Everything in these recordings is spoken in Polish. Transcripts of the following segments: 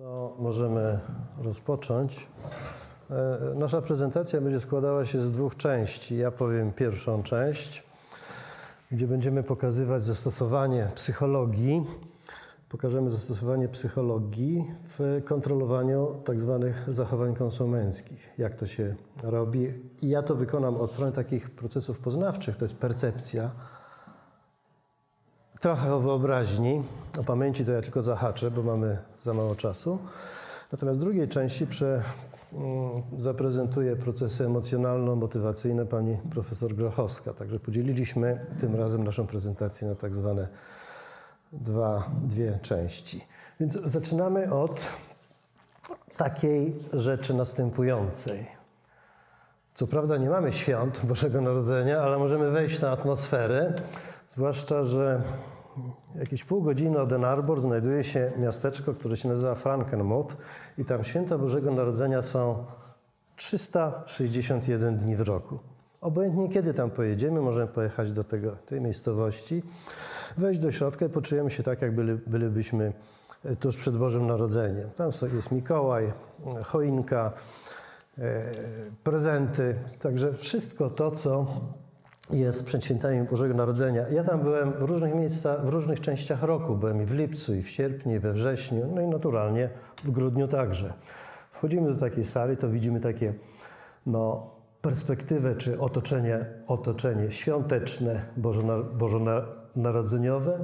To możemy rozpocząć. E, Nasza prezentacja będzie składała się z dwóch części. Ja powiem pierwszą część, gdzie będziemy pokazywać zastosowanie psychologii. Pokażemy zastosowanie psychologii w kontrolowaniu tak zwanych zachowań konsumenckich. Jak to się robi. I ja to wykonam od strony takich procesów poznawczych, to jest percepcja. Trochę o wyobraźni, o pamięci to ja tylko zahaczę, bo mamy za mało czasu. Natomiast w drugiej części prze, mm, procesy emocjonalno-motywacyjne pani profesor Grochowska. Także podzieliliśmy tym razem naszą prezentację na tak zwane dwa, dwie części. Więc zaczynamy od takiej rzeczy następującej. Co prawda nie mamy świąt Bożego Narodzenia, ale możemy wejść na atmosferę, zwłaszcza, że jakieś pół godziny od Ann Arbor znajduje się miasteczko, które się nazywa Frankenmuth i tam święta Bożego Narodzenia są 361 dni w roku. Obojętnie kiedy tam pojedziemy, możemy pojechać do tego, tej miejscowości, wejść do środka i poczujemy się tak, jak byli, bylibyśmy tuż przed Bożym Narodzeniem. Tam jest Mikołaj, choinka, e, prezenty, także wszystko to, co jest przed świętami Bożego Narodzenia. Ja tam byłem w różnych miejscach, w różnych częściach roku. Byłem i w lipcu, i w sierpniu, i we wrześniu, no i naturalnie w grudniu także. Wchodzimy do takiej sali, to widzimy takie no, perspektywę czy otoczenie, otoczenie świąteczne, bożonarodzeniowe.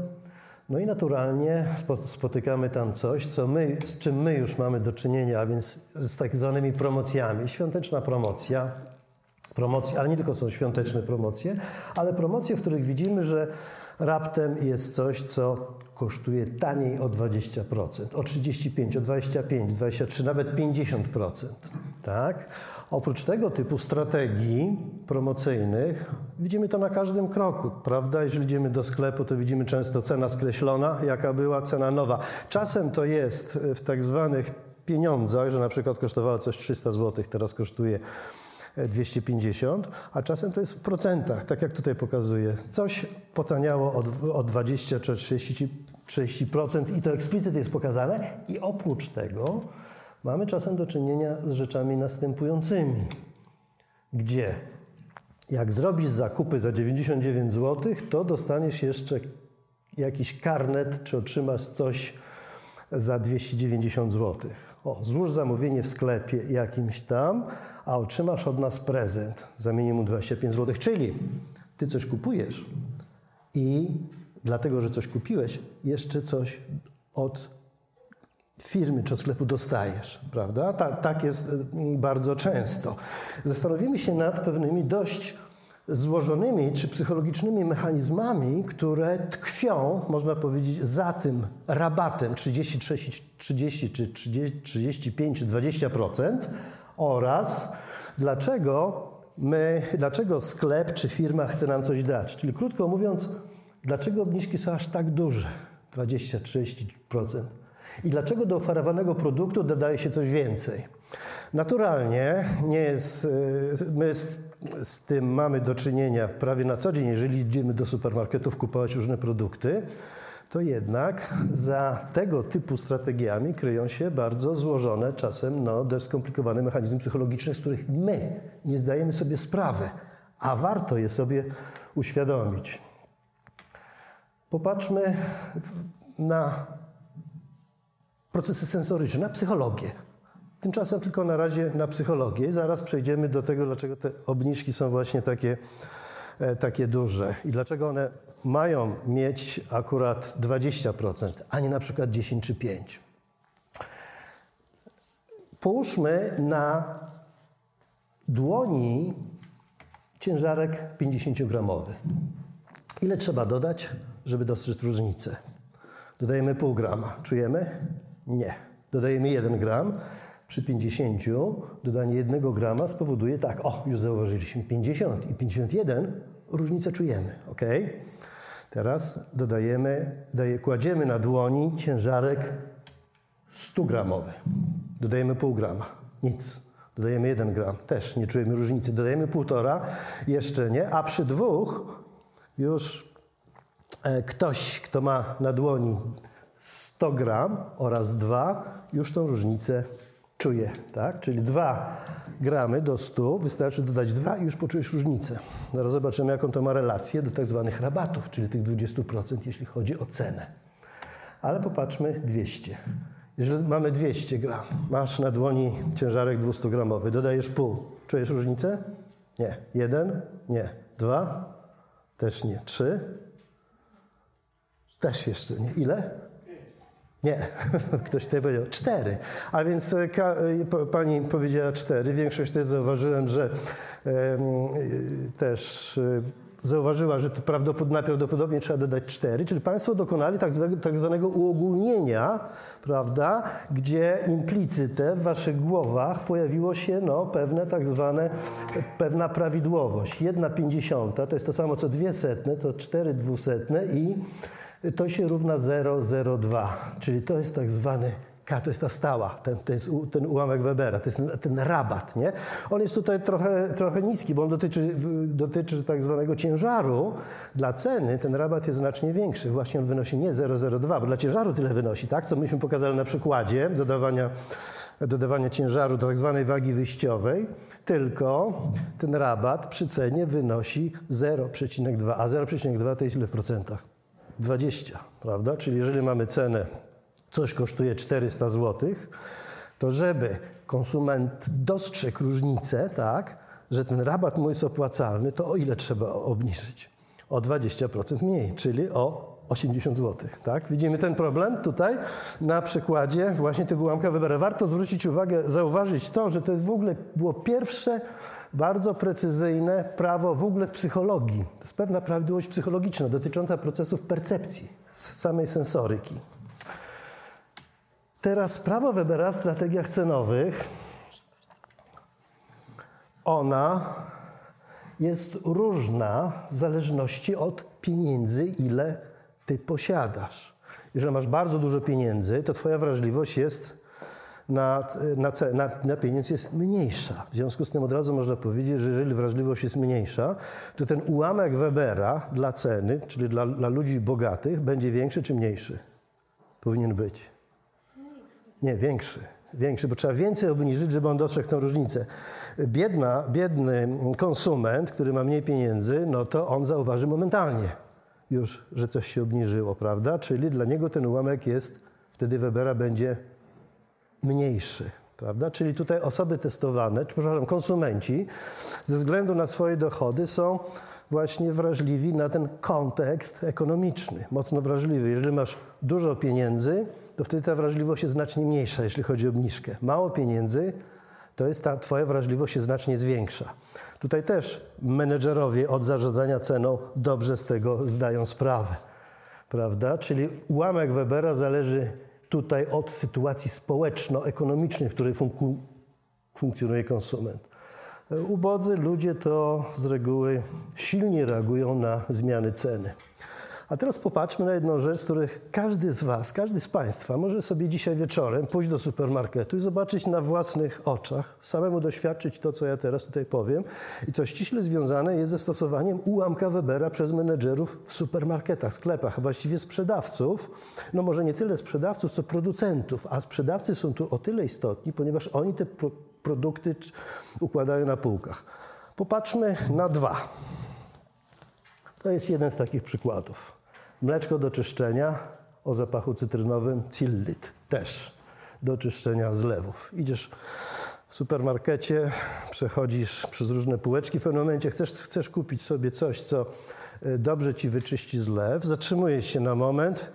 No i naturalnie spotykamy tam coś, co my, z czym my już mamy do czynienia, a więc z tak zwanymi promocjami. Świąteczna promocja, promocje, ale nie tylko są świąteczne promocje, ale promocje, w których widzimy, że raptem jest coś, co kosztuje taniej o 20%, o 35%, o 25%, 23%, nawet 50%. Tak? Oprócz tego typu strategii promocyjnych widzimy to na każdym kroku, prawda? Jeżeli idziemy do sklepu, to widzimy często cena skreślona, jaka była cena nowa. Czasem to jest w tak zwanych pieniądzach, że na przykład kosztowało coś 300 zł, teraz kosztuje 250, a czasem to jest w procentach, tak jak tutaj pokazuję. Coś potaniało o, o 20 czy 30, 30% i to eksplicyt jest pokazane. I oprócz tego mamy czasem do czynienia z rzeczami następującymi, gdzie jak zrobisz zakupy za 99 zł, to dostaniesz jeszcze jakiś karnet, czy otrzymasz coś za 290 zł. O, złóż zamówienie w sklepie jakimś tam, a otrzymasz od nas prezent za minimum 25 zł. Czyli ty coś kupujesz i dlatego, że coś kupiłeś, jeszcze coś od firmy czy od sklepu dostajesz, prawda? Tak, tak jest mm, bardzo często. Zastanowimy się nad pewnymi dość złożonymi czy psychologicznymi mechanizmami, które tkwią, można powiedzieć, za tym rabatem 30, 30, 30 czy 30, 35 czy 20% oraz dlaczego my, dlaczego sklep czy firma chce nam coś dać. Czyli krótko mówiąc, dlaczego obniżki są aż tak duże, 20-30%. I dlaczego do oferowanego produktu dodaje się coś więcej. Naturalnie nie jest, y, my z, z, tym mamy do czynienia prawie na co dzień, jeżeli idziemy do supermarketów kupować różne produkty, to jednak za tego typu strategiami kryją się bardzo złożone, czasem no, dość skomplikowane mechanizmy psychologiczne, z których my nie zdajemy sobie sprawy, a warto je sobie uświadomić. Popatrzmy na procesy sensoryczne, na psychologię. Tymczasem tylko na razie na psychologię. Zaraz przejdziemy do tego, dlaczego te obniżki są właśnie takie, e, takie duże i dlaczego one mają mieć akurat 20%, a nie na przykład 10 czy 5. Połóżmy na dłoni ciężarek 50-gramowy. Ile trzeba dodać, żeby dostrzec różnicę? Dodajemy pół grama. Czujemy? Nie. Dodajemy 1 gram. Przy 50 dodanie 1 grama spowoduje tak, o, już zauważyliśmy, 50 i 51 różnicę czujemy, ok? Teraz dodajemy, daje, kładziemy na dłoni ciężarek 100 gramowy. Dodajemy pół grama, nic. Dodajemy 1 gram, też nie czujemy różnicy. Dodajemy półtora, jeszcze nie, a przy dwóch już e, ktoś, kto ma na dłoni 100 100 gram oraz 2, już tą różnicę czuję, tak? Czyli 2 gramy do 100, wystarczy dodać 2 i już poczujesz różnicę. Zaraz zobaczymy, jaką to ma relację do tak zwanych rabatów, czyli tych 20%, jeśli chodzi o cenę. Ale popatrzmy 200. Jeżeli mamy 200 gram, masz na dłoni ciężarek 200 gramowy, dodajesz pół, czujesz różnicę? Nie. Jeden? Nie. Dwa? Też nie. Trzy? Też jeszcze nie. Ile? Nie, ktoś tutaj powiedział cztery. A więc e, e, pani powiedziała cztery. Większość też zauważyłem, że e, też zauważyła, że to prawdopodobnie trzeba dodać cztery, czyli Państwo dokonali tak zwanego, tak zwanego uogólnienia, prawda, gdzie implicyte w Waszych głowach pojawiło się no, pewne tak zwane, pewna prawidłowość. Jedna pięćdziesiąta to jest to samo co dwie setne, to cztery dwusetne i to się równa 0,02, czyli to jest tak zwany K to jest ta stała, ten, ten, ułamek Webera, to jest ten, ten, rabat. Nie? On jest tutaj trochę, trochę niski, bo on dotyczy, dotyczy tak zwanego ciężaru. Dla ceny ten rabat jest znacznie większy. Właśnie on wynosi nie 0,02, bo dla ciężaru tyle wynosi, tak? co myśmy pokazali na przykładzie dodawania, dodawania ciężaru do tak zwanej wagi wyjściowej, tylko ten rabat przy cenie wynosi 0,2, a 0,2 to jest ile w procentach? 20, prawda? Czyli jeżeli mamy cenę coś kosztuje 400 zł, to żeby konsument dostrzegł różnicę, tak, że ten rabat mój jest opłacalny, to o ile trzeba obniżyć? O 20% mniej, czyli o 80 zł. Tak? Widzimy ten problem tutaj na przykładzie właśnie tego ułamka Webera. Warto zwrócić uwagę, zauważyć to, że to jest w ogóle było pierwsze bardzo precyzyjne prawo w ogóle w psychologii. To jest pewna prawidłowość psychologiczna dotycząca procesów percepcji, samej sensoryki. Teraz prawo Webera w strategiach cenowych, ona jest różna w zależności od pieniędzy, ile ty posiadasz. Jeżeli masz bardzo dużo pieniędzy, to twoja wrażliwość jest na, na, na, na pieniądz jest mniejsza. W związku z tym od razu można powiedzieć, że jeżeli wrażliwość jest mniejsza, to ten ułamek Webera dla ceny, czyli dla, dla ludzi bogatych, będzie większy czy mniejszy? Powinien być. Nie, większy. Większy, bo trzeba więcej obniżyć, żeby on dostrzegł tę różnicę. Biedna, biedny konsument, który ma mniej pieniędzy, no to on zauważy momentalnie już, że coś się obniżyło, prawda? Czyli dla niego ten ułamek jest, wtedy Webera będzie mniejszy. Prawda? Czyli tutaj osoby testowane, przepraszam, konsumenci ze względu na swoje dochody są właśnie wrażliwi na ten kontekst ekonomiczny, mocno wrażliwy. Jeżeli masz dużo pieniędzy, to wtedy ta wrażliwość jest znacznie mniejsza, jeśli chodzi o obniżkę. Mało pieniędzy, to jest ta twoja wrażliwość się znacznie zwiększa. Tutaj też menedżerowie od zarządzania ceną dobrze z tego zdają sprawę. Prawda? Czyli ułamek Webera zależy tutaj od sytuacji społeczno-ekonomicznej, w której fun funkcjonuje konsument. Ubodzy ludzie to z reguły silnie reagują na zmiany ceny. A teraz popatrzmy na jedną rzecz, z których każdy z Was, każdy z Państwa może sobie dzisiaj wieczorem pójść do supermarketu i zobaczyć na własnych oczach, samemu doświadczyć to, co ja teraz tutaj powiem i co ściśle związane jest ze stosowaniem ułamka Webera przez menedżerów w supermarketach, sklepach, a właściwie sprzedawców. No może nie tyle sprzedawców, co producentów, a sprzedawcy są tu o tyle istotni, ponieważ oni te pro produkty układają na półkach. Popatrzmy na dwa. To jest jeden z takich przykładów. Mleczko do czyszczenia o zapachu cytrynowym, Cillit też do czyszczenia zlewów. Idziesz w supermarkecie, przechodzisz przez różne półeczki, w pewnym momencie chcesz, chcesz kupić sobie coś, co e, dobrze ci wyczyści zlew, zatrzymujesz się na moment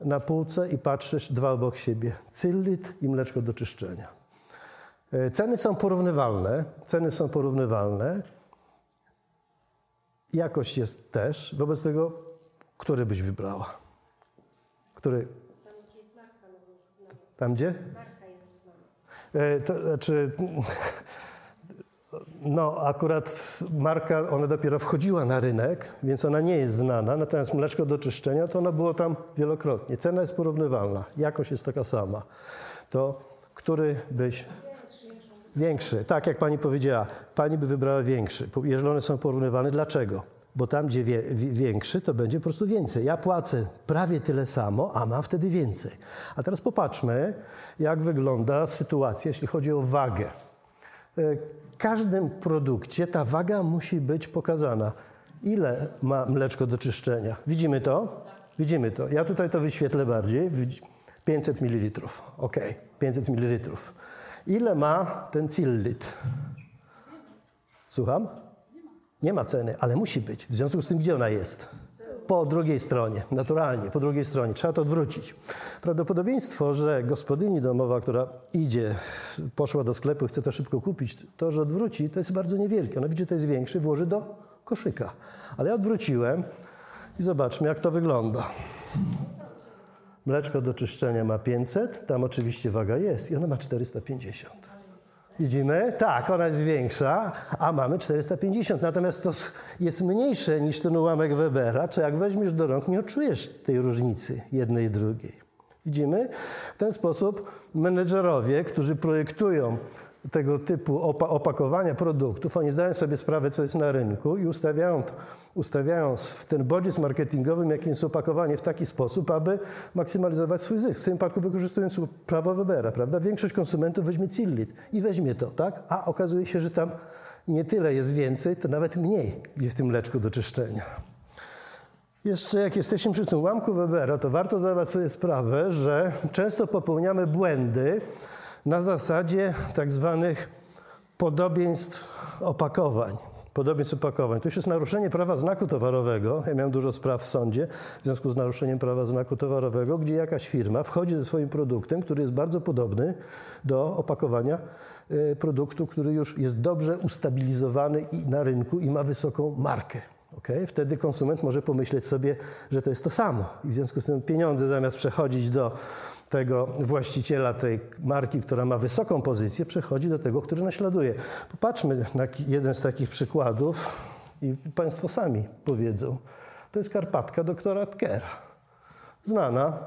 na półce i patrzysz dwa obok siebie. Cillit i mleczko do czyszczenia. E, ceny są porównywalne, ceny są porównywalne, jakość jest też, wobec tego który byś wybrała? Który? Tam, gdzie jest marka. Tam gdzie? Marka jest znana. E, znaczy, no akurat marka, ona dopiero wchodziła na rynek, więc ona nie jest znana, natomiast mleczko do czyszczenia to ono było tam wielokrotnie. Cena jest porównywalna, jakość jest taka sama. To który byś... Większy, tak jak pani powiedziała, pani by wybrała większy, jeżeli one są porównywane. Dlaczego? Bo tam, gdzie wie, większy, to będzie po prostu więcej. Ja płacę prawie tyle samo, a mam wtedy więcej. A teraz popatrzmy, jak wygląda sytuacja, jeśli chodzi o wagę. W każdym produkcie ta waga musi być pokazana. Ile ma mleczko do czyszczenia? Widzimy to? Widzimy to. Ja tutaj to wyświetlę bardziej. 500 ml. Ok, 500 ml. Ile ma ten cillit? Słucham? Nie ma ceny, ale musi być. W związku z tym, gdzie ona jest? Po drugiej stronie, naturalnie, po drugiej stronie. Trzeba to odwrócić. Prawdopodobieństwo, że gospodyni domowa, która idzie, poszła do sklepu, chce to szybko kupić, to, że odwróci, to jest bardzo niewielkie. Ona widzi, że to jest większy, włoży do koszyka. Ale ja odwróciłem i zobaczmy, jak to wygląda. Mleczko do czyszczenia ma 500, tam oczywiście waga jest i ona ma 450. Widzimy? Tak, ona jest większa, a mamy 450. Natomiast to jest mniejsze niż ten ułamek Webera, co jak weźmiesz do rąk, nie odczujesz tej różnicy jednej i drugiej. Widzimy? W ten sposób menedżerowie, którzy projektują tego typu opakowania produktów, oni zdają sobie sprawę, co jest na rynku i ustawiają, ustawiają w ten bodziec marketingowy, jakim jest opakowanie w taki sposób, aby maksymalizować swój zysk. W tym przypadku wykorzystując prawo Webera, prawda? Większość konsumentów weźmie Cillit i weźmie to, tak? A okazuje się, że tam nie tyle jest więcej, to nawet mniej w tym mleczku do czyszczenia. Jeszcze jak jesteśmy przy tym ułamku Webera, to warto zdawać sobie sprawę, że często popełniamy błędy, na zasadzie tak zwanych podobieństw opakowań. Podobieństw opakowań. To już jest naruszenie prawa znaku towarowego. Ja miałem dużo spraw w sądzie w związku z naruszeniem prawa znaku towarowego, gdzie jakaś firma wchodzi ze swoim produktem, który jest bardzo podobny do opakowania e, produktu, który już jest dobrze ustabilizowany na rynku i ma wysoką markę. Okay? Wtedy konsument może pomyśleć sobie, że to jest to samo. I w związku z tym pieniądze zamiast przechodzić do tego właściciela tej marki, która ma wysoką pozycję, przechodzi do tego, który naśladuje. Popatrzmy na jeden z takich przykładów i Państwo sami powiedzą. To jest Karpatka doktora Tkera. Znana,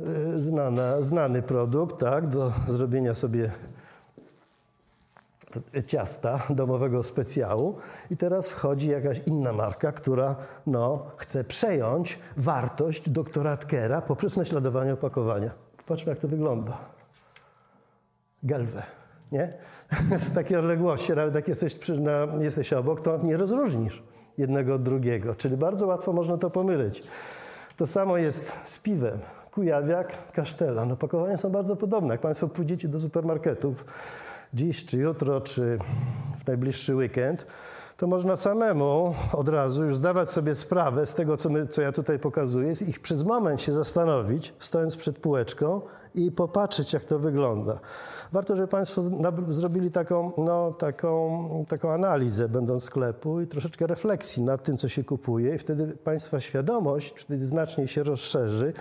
y, znana, znany produkt, tak, do zrobienia sobie ciasta domowego specjału i teraz wchodzi jakaś inna marka, która no, chce przejąć wartość doktora Tkera poprzez naśladowanie opakowania. Popatrzmy, jak to wygląda. Gelwę, nie? Z takiej odległości, nawet jak jesteś, przy, na, jesteś obok, to nie rozróżnisz jednego od drugiego, czyli bardzo łatwo można to pomylić. To samo jest z piwem. Kujawiak, kasztelan. Opakowania są bardzo podobne. Jak Państwo pójdziecie do supermarketów, dziś, czy jutro, czy w najbliższy weekend, to można samemu od razu już zdawać sobie sprawę z tego, co, my, co ja tutaj pokazuję, i przez moment się zastanowić, stojąc przed półeczką i popatrzeć, jak to wygląda. Warto, żeby Państwo zrobili taką, no, taką, taką analizę, będąc w sklepu i troszeczkę refleksji nad tym, co się kupuje, i wtedy Państwa świadomość wtedy znacznie się rozszerzy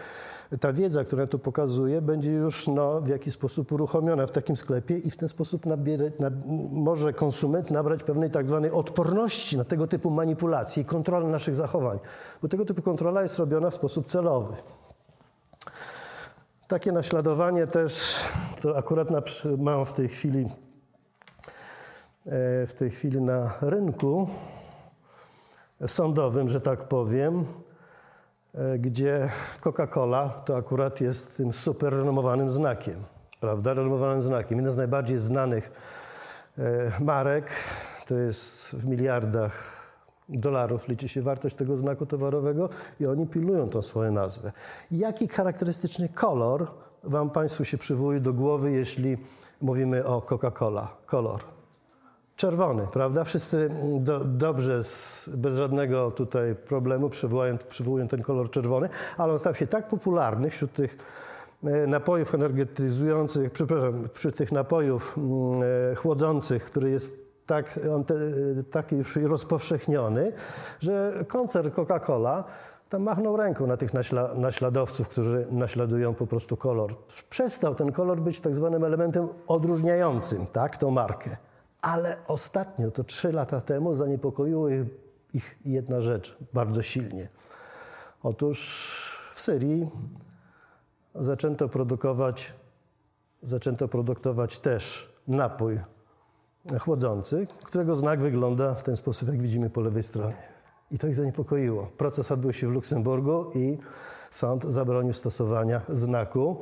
ta wiedza, którą tu pokazuję, będzie już no, w jakiś sposób uruchomiona w takim sklepie i w ten sposób nabiera, na, może konsument nabrać pewnej tak zwanej odporności na tego typu manipulacje i kontrolę naszych zachowań. Bo tego typu kontrola jest robiona w sposób celowy. Takie naśladowanie też, to akurat na, mam w tej chwili e, w tej chwili na rynku sądowym, że tak powiem, gdzie Coca-Cola to akurat jest tym super renomowanym znakiem, prawda? Renomowanym znakiem. Jeden z najbardziej znanych e, marek, to jest w miliardach dolarów liczy się wartość tego znaku towarowego i oni pilują tą swoją nazwę. Jaki charakterystyczny kolor Wam Państwu się przywołuje do głowy, jeśli mówimy o Coca-Cola? Kolor. Czerwony, prawda? Wszyscy do, dobrze, z, bez żadnego tutaj problemu przywołują, przywołują ten kolor czerwony, ale on stał się tak popularny wśród tych e, napojów energetyzujących, przepraszam, przy tych napojów mm, e, chłodzących, który jest tak, on te, taki już rozpowszechniony, że koncern Coca-Cola tam machnął ręką na tych naśla, naśladowców, którzy naśladują po prostu kolor. Przestał ten kolor być tak zwanym elementem odróżniającym tak, tą markę. Ale ostatnio, to trzy lata temu, zaniepokoiło ich, jedna rzecz bardzo silnie. Otóż w Syrii zaczęto produkować, zaczęto produkować też napój chłodzący, którego znak wygląda w ten sposób, jak widzimy po lewej stronie. I to ich zaniepokoiło. Proces odbył się w Luksemburgu i sąd zabronił stosowania znaku,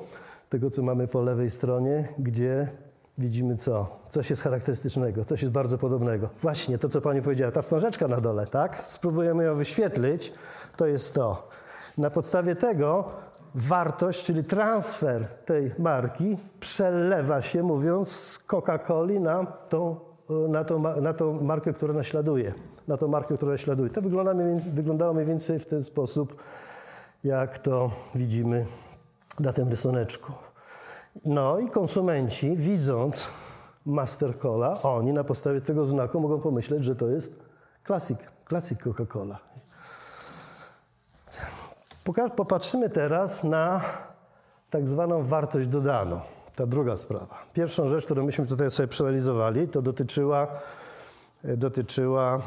tego co mamy po lewej stronie, gdzie widzimy co? Coś jest charakterystycznego, coś jest bardzo podobnego. Właśnie to, co pani powiedziała, ta wstążeczka na dole, tak? Spróbujemy ją wyświetlić. To jest to. Na podstawie tego wartość, czyli transfer tej marki przelewa się, mówiąc, z Coca-Coli na tą, na, tą, na tą markę, która naśladuje. Na tą markę, która naśladuje. To wygląda, wyglądało mniej więcej w ten sposób, jak to widzimy na tym rysuneczku. No i konsumenci, widząc Master Cola, oni na podstawie tego znaku mogą pomyśleć, że to jest klasyk, klasyk Coca-Cola. Popatrzymy teraz na tak zwaną wartość dodaną. Ta druga sprawa. Pierwszą rzecz, którą myśmy tutaj sobie przeanalizowali, to dotyczyła, dotyczyła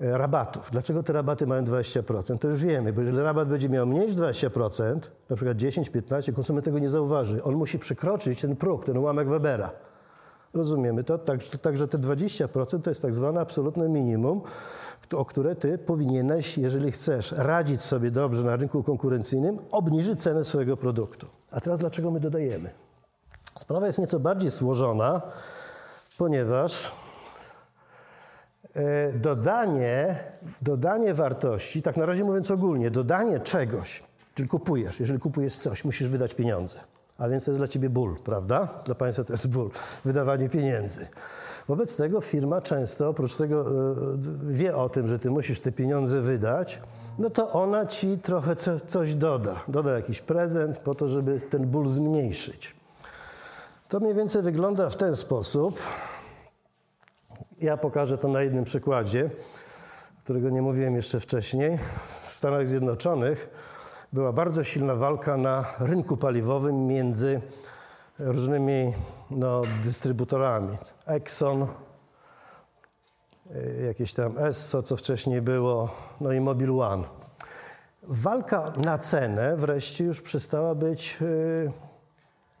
rabatów. Dlaczego te rabaty mają 20%? To już wiemy, bo jeżeli rabat będzie miał mniej niż 20%, na przykład 10, 15, konsument tego nie zauważy. On musi przekroczyć ten próg, ten ułamek Webera. Rozumiemy to? Także tak, te 20% to jest tak zwane absolutne minimum, o które ty powinieneś, jeżeli chcesz radzić sobie dobrze na rynku konkurencyjnym, obniżyć cenę swojego produktu. A teraz dlaczego my dodajemy? Sprawa jest nieco bardziej złożona, ponieważ e, dodanie, dodanie wartości, tak na razie mówiąc ogólnie, dodanie czegoś, czyli kupujesz, jeżeli kupujesz coś, musisz wydać pieniądze. A więc to jest dla ciebie ból, prawda? Dla państwa to jest ból, wydawanie pieniędzy. Wobec tego firma często, oprócz tego e, wie o tym, że ty musisz te pieniądze wydać, no to ona ci trochę coś doda. Doda jakiś prezent po to, żeby ten ból zmniejszyć. To mniej więcej wygląda w ten sposób. Ja pokażę to na jednym przykładzie, którego nie mówiłem jeszcze wcześniej. W Stanach Zjednoczonych była bardzo silna walka na rynku paliwowym między różnymi no, dystrybutorami. Exxon, y, jakieś tam Esso, co wcześniej było, no i Mobil One. Walka na cenę wreszcie już przestała być y,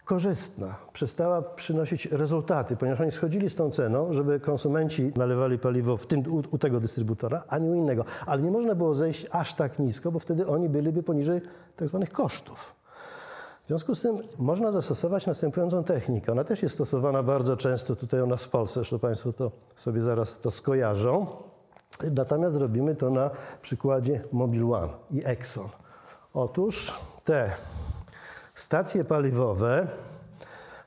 korzystna, przestała przynosić rezultaty, ponieważ oni schodzili z tą ceną, żeby konsumenci nalewali paliwo w tym, u, u, tego dystrybutora, a nie u innego. Ale nie można było zejść aż tak nisko, bo wtedy oni byliby poniżej tak zwanych kosztów. W związku z tym można zastosować następującą technikę. Ona też jest stosowana bardzo często tutaj u nas w Polsce, zresztą Państwo to sobie zaraz to skojarzą. Natomiast robimy to na przykładzie Mobil One i Exxon. Otóż te stacje paliwowe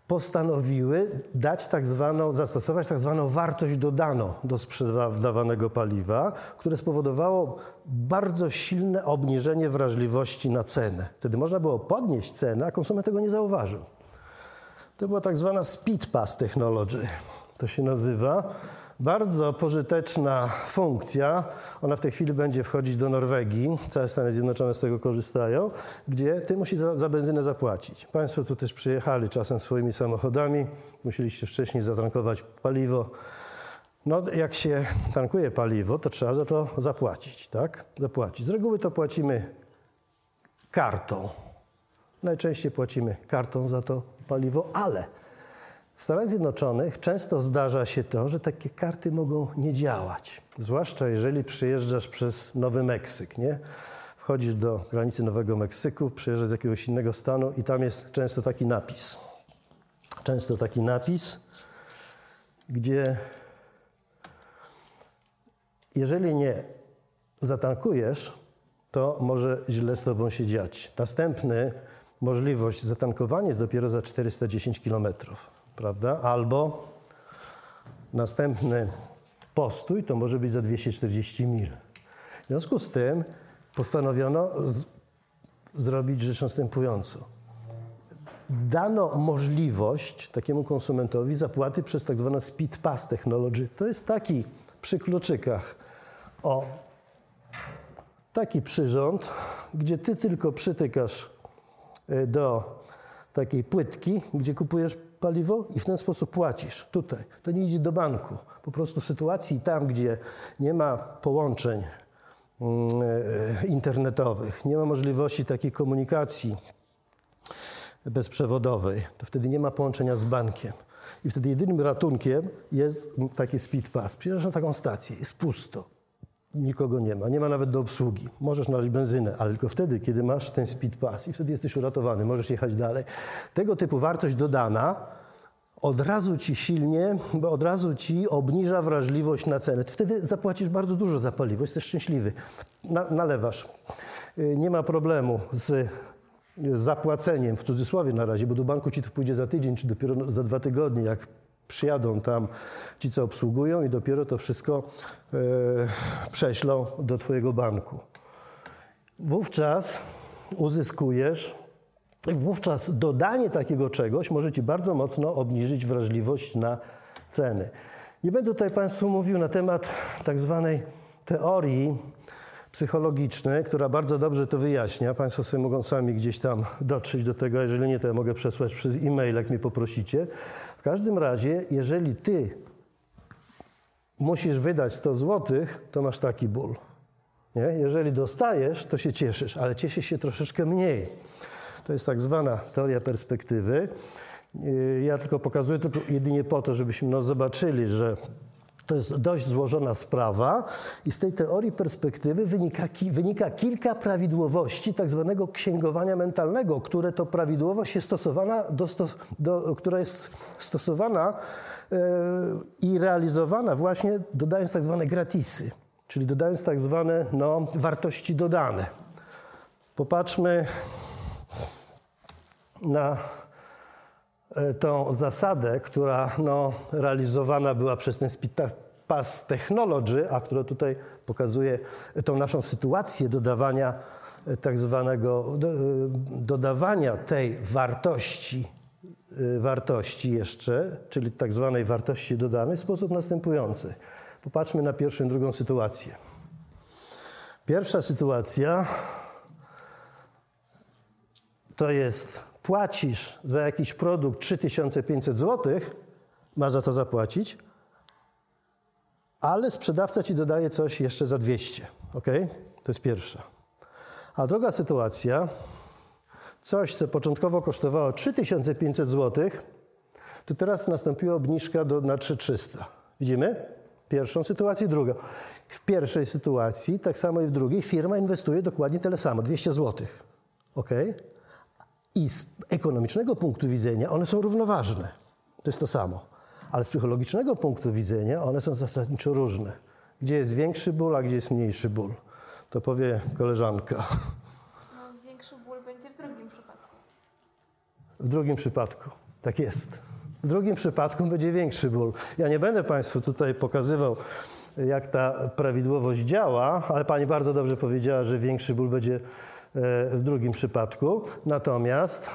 postanowiły dać tak zwaną, zastosować tak zwaną wartość dodaną do sprzedawanego paliwa, które spowodowało bardzo silne obniżenie wrażliwości na cenę. Wtedy można było podnieść cenę, a konsument tego nie zauważył. To była tak zwana speed pass technology. To się nazywa. Bardzo pożyteczna funkcja. Ona w tej chwili będzie wchodzić do Norwegii. Całe Stany Zjednoczone z tego korzystają, gdzie ty musisz za, za benzynę zapłacić. Państwo tu też przyjechali czasem swoimi samochodami. Musieliście wcześniej zatankować paliwo. No, jak się tankuje paliwo, to trzeba za to zapłacić, tak? Zapłacić. Z reguły to płacimy kartą. Najczęściej płacimy kartą za to paliwo, ale w Stanach Zjednoczonych często zdarza się to, że takie karty mogą nie działać. Zwłaszcza jeżeli przyjeżdżasz przez Nowy Meksyk, nie? Wchodzisz do granicy Nowego Meksyku, przyjeżdżasz z jakiegoś innego stanu i tam jest często taki napis. Często taki napis, gdzie jeżeli nie zatankujesz, to może źle z tobą się dziać. Następny możliwość zatankowania jest dopiero za 410 kilometrów prawda? Albo następny postój to może być za 240 mil. W związku z tym postanowiono z, zrobić rzecz następującą. Dano możliwość takiemu konsumentowi zapłaty przez tak zwane speed pass technology. To jest taki przy kluczykach. O, taki przyrząd, gdzie ty tylko przytykasz y, do takiej płytki, gdzie kupujesz paliwo i w ten sposób płacisz tutaj. To nie idzie do banku. Po prostu w sytuacji tam, gdzie nie ma połączeń mm, e, internetowych, nie ma możliwości takiej komunikacji bezprzewodowej, to wtedy nie ma połączenia z bankiem. I wtedy jedynym ratunkiem jest taki speed pass. Przyjeżdżasz na taką stację, jest pusto. Nikogo nie ma, nie ma nawet do obsługi. Możesz naleźć benzynę, ale tylko wtedy, kiedy masz ten speed pass i wtedy jesteś uratowany, możesz jechać dalej. Tego typu wartość dodana od razu ci silnie, bo od razu ci obniża wrażliwość na cenę. Wtedy zapłacisz bardzo dużo za paliwo, jesteś szczęśliwy. Na, nalewasz. Y, nie ma problemu z zapłaceniem, w cudzysłowie na razie, bo do banku ci to pójdzie za tydzień, czy dopiero za dwa tygodnie, jak przyjadą tam ci, co obsługują i dopiero to wszystko e, prześlą do twojego banku. Wówczas uzyskujesz Wówczas dodanie takiego czegoś może Ci bardzo mocno obniżyć wrażliwość na ceny. Nie będę tutaj Państwu mówił na temat tak zwanej teorii psychologicznej, która bardzo dobrze to wyjaśnia. Państwo sobie mogą sami gdzieś tam dotrzeć do tego, jeżeli nie, to ja mogę przesłać przez e-mail, jak mnie poprosicie. W każdym razie, jeżeli Ty musisz wydać 100 zł, to masz taki ból. Nie? Jeżeli dostajesz, to się cieszysz, ale cieszysz się troszeczkę mniej. To jest tak zwana teoria perspektywy. Y, ja tylko pokazuję to jedynie po to, żebyśmy no zobaczyli, że to jest dość złożona sprawa i z tej teorii perspektywy wynika, wynika kilka prawidłowości tak zwanego księgowania mentalnego, które to prawidłowość jest stosowana, do, do, która jest stosowana yy, i realizowana właśnie dodając tak zwane gratisy, czyli dodając tak zwane no, wartości dodane. Popatrzmy na tą zasadę, która no, realizowana była przez ten Pass Technology, a która tutaj pokazuje tą naszą sytuację dodawania e, tak zwanego, e, dodawania tej wartości, wartości jeszcze, czyli tak zwanej wartości dodanej w sposób następujący. Popatrzmy na pierwszą i drugą sytuację. Pierwsza sytuacja to jest płacisz za jakiś produkt 3500 zł, masz za to zapłacić, ale sprzedawca ci dodaje coś jeszcze za 200. Ok? To jest pierwsza. A druga sytuacja, coś, co początkowo kosztowało 3500 zł, to teraz nastąpiła obniżka do, na 3300. Widzimy? Pierwszą sytuację, drugą. W pierwszej sytuacji, tak samo i w drugiej, firma inwestuje dokładnie tyle samo, 200 zł. Ok? I z ekonomicznego punktu widzenia one są równoważne. To jest to samo. Ale z psychologicznego punktu widzenia one są zasadniczo różne. Gdzie jest większy ból, a gdzie jest mniejszy ból? To powie koleżanka. No, większy ból będzie w drugim przypadku. W drugim przypadku, tak jest. W drugim przypadku będzie większy ból. Ja nie będę Państwu tutaj pokazywał, jak ta prawidłowość działa, ale Pani bardzo dobrze powiedziała, że większy ból będzie w drugim przypadku. Natomiast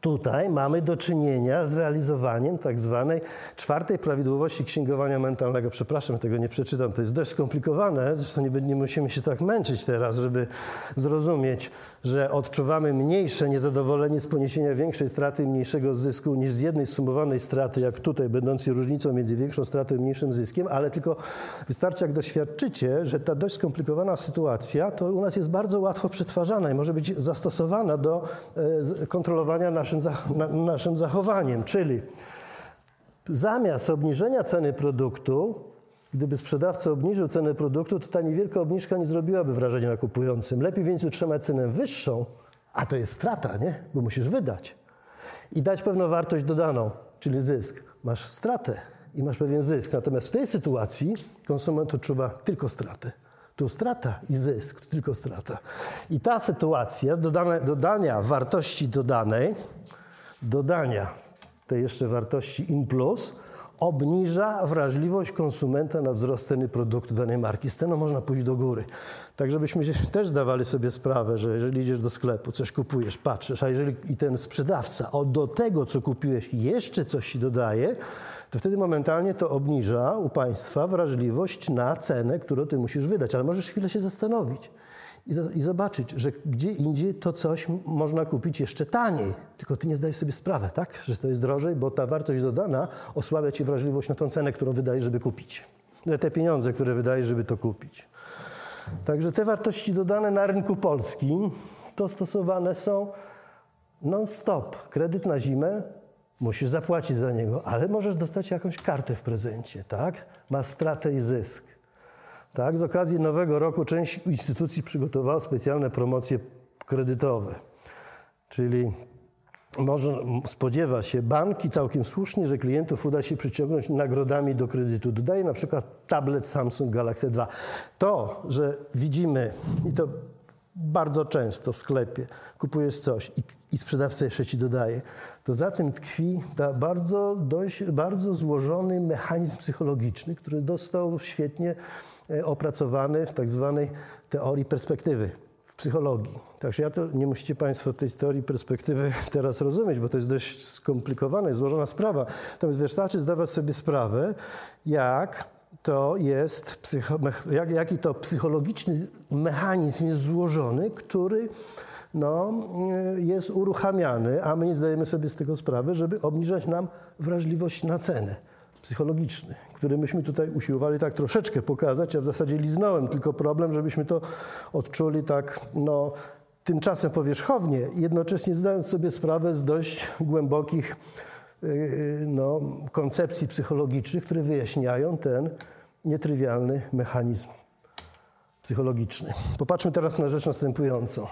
Tutaj mamy do czynienia z realizowaniem tak zwanej czwartej prawidłowości księgowania mentalnego. Przepraszam, tego nie przeczytam, to jest dość skomplikowane, zresztą nie, nie musimy się tak męczyć teraz, żeby zrozumieć, że odczuwamy mniejsze niezadowolenie z poniesienia większej straty i mniejszego zysku niż z jednej sumowanej straty, jak tutaj, będącej różnicą między większą stratą i mniejszym zyskiem, ale tylko wystarczy, jak doświadczycie, że ta dość skomplikowana sytuacja to u nas jest bardzo łatwo przetwarzana i może być zastosowana do e, kontrolowania naszych naszym, na, naszym zachowaniem. Czyli zamiast obniżenia ceny produktu, gdyby sprzedawca obniżył cenę produktu, to ta niewielka obniżka nie zrobiłaby wrażenia na kupującym. Lepiej więc utrzymać cenę wyższą, a to jest strata, nie? Bo musisz wydać. I dać pewną wartość dodaną, czyli zysk. Masz stratę i masz pewien zysk. Natomiast w tej sytuacji konsument odczuwa tylko stratę. Tu strata i zysk, tylko strata. I ta sytuacja dodane, dodania wartości dodanej, dodania tej jeszcze wartości in plus, obniża wrażliwość konsumenta na wzrost ceny produktu danej marki. Z ceną można pójść do góry. Tak, żebyśmy też zdawali sobie sprawę, że jeżeli idziesz do sklepu, coś kupujesz, patrzysz, a jeżeli i ten sprzedawca o, do tego, co kupiłeś, jeszcze coś ci dodaje, to wtedy momentalnie to obniża u państwa wrażliwość na cenę, którą ty musisz wydać. Ale możesz chwilę się zastanowić i, i zobaczyć, że gdzie indziej to coś można kupić jeszcze taniej. Tylko ty nie zdajesz sobie sprawy, tak? Że to jest drożej, bo ta wartość dodana osłabia ci wrażliwość na tą cenę, którą wydajesz, żeby kupić. Te pieniądze, które wydajesz, żeby to kupić. Także te wartości dodane na rynku polskim to stosowane są non-stop. Kredyt na zimę Musisz zapłacić za niego, ale możesz dostać jakąś kartę w prezencie, tak? Ma stratę i zysk. Tak, z okazji nowego roku część instytucji przygotowała specjalne promocje kredytowe. Czyli może spodziewa się banki całkiem słusznie, że klientów uda się przyciągnąć nagrodami do kredytu. Dodaje na przykład tablet Samsung Galaxy 2. To, że widzimy i to bardzo często w sklepie kupujesz coś i, i sprzedawca jeszcze ci dodaje, to za tym tkwi ta bardzo, dość, bardzo złożony mechanizm psychologiczny, który dostał świetnie opracowany w tak zwanej teorii perspektywy w psychologii. Także ja to nie musicie Państwo tej teorii perspektywy teraz rozumieć, bo to jest dość skomplikowana i złożona sprawa. Natomiast wystarczy zdawać sobie sprawę, jak to jest, jak, jaki to psychologiczny mechanizm jest złożony, który no, jest uruchamiany, a my nie zdajemy sobie z tego sprawy, żeby obniżać nam wrażliwość na cenę psychologiczny, który myśmy tutaj usiłowali tak troszeczkę pokazać, a w zasadzie liznąłem tylko problem, żebyśmy to odczuli tak, no, tymczasem powierzchownie, jednocześnie zdając sobie sprawę z dość głębokich yy, no, koncepcji psychologicznych, które wyjaśniają ten nietrywialny mechanizm psychologiczny. Popatrzmy teraz na rzecz następującą.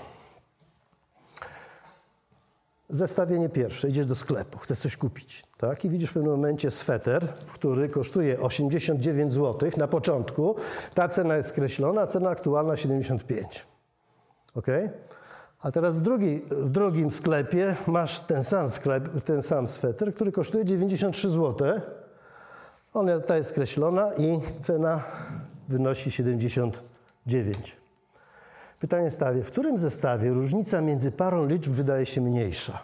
Zestawienie pierwsze. Idziesz do sklepu, chcesz coś kupić. Tak? I widzisz w pewnym momencie sweter, który kosztuje 89 zł na początku. Ta cena jest skreślona, cena aktualna 75. Ok? A teraz w, drugi, w drugim sklepie masz ten sam, sklep, ten sam sweter, który kosztuje 93 zł. Ona ta jest skreślona i cena wynosi 79. Pytanie stawię, w którym zestawie różnica między parą liczb wydaje się mniejsza?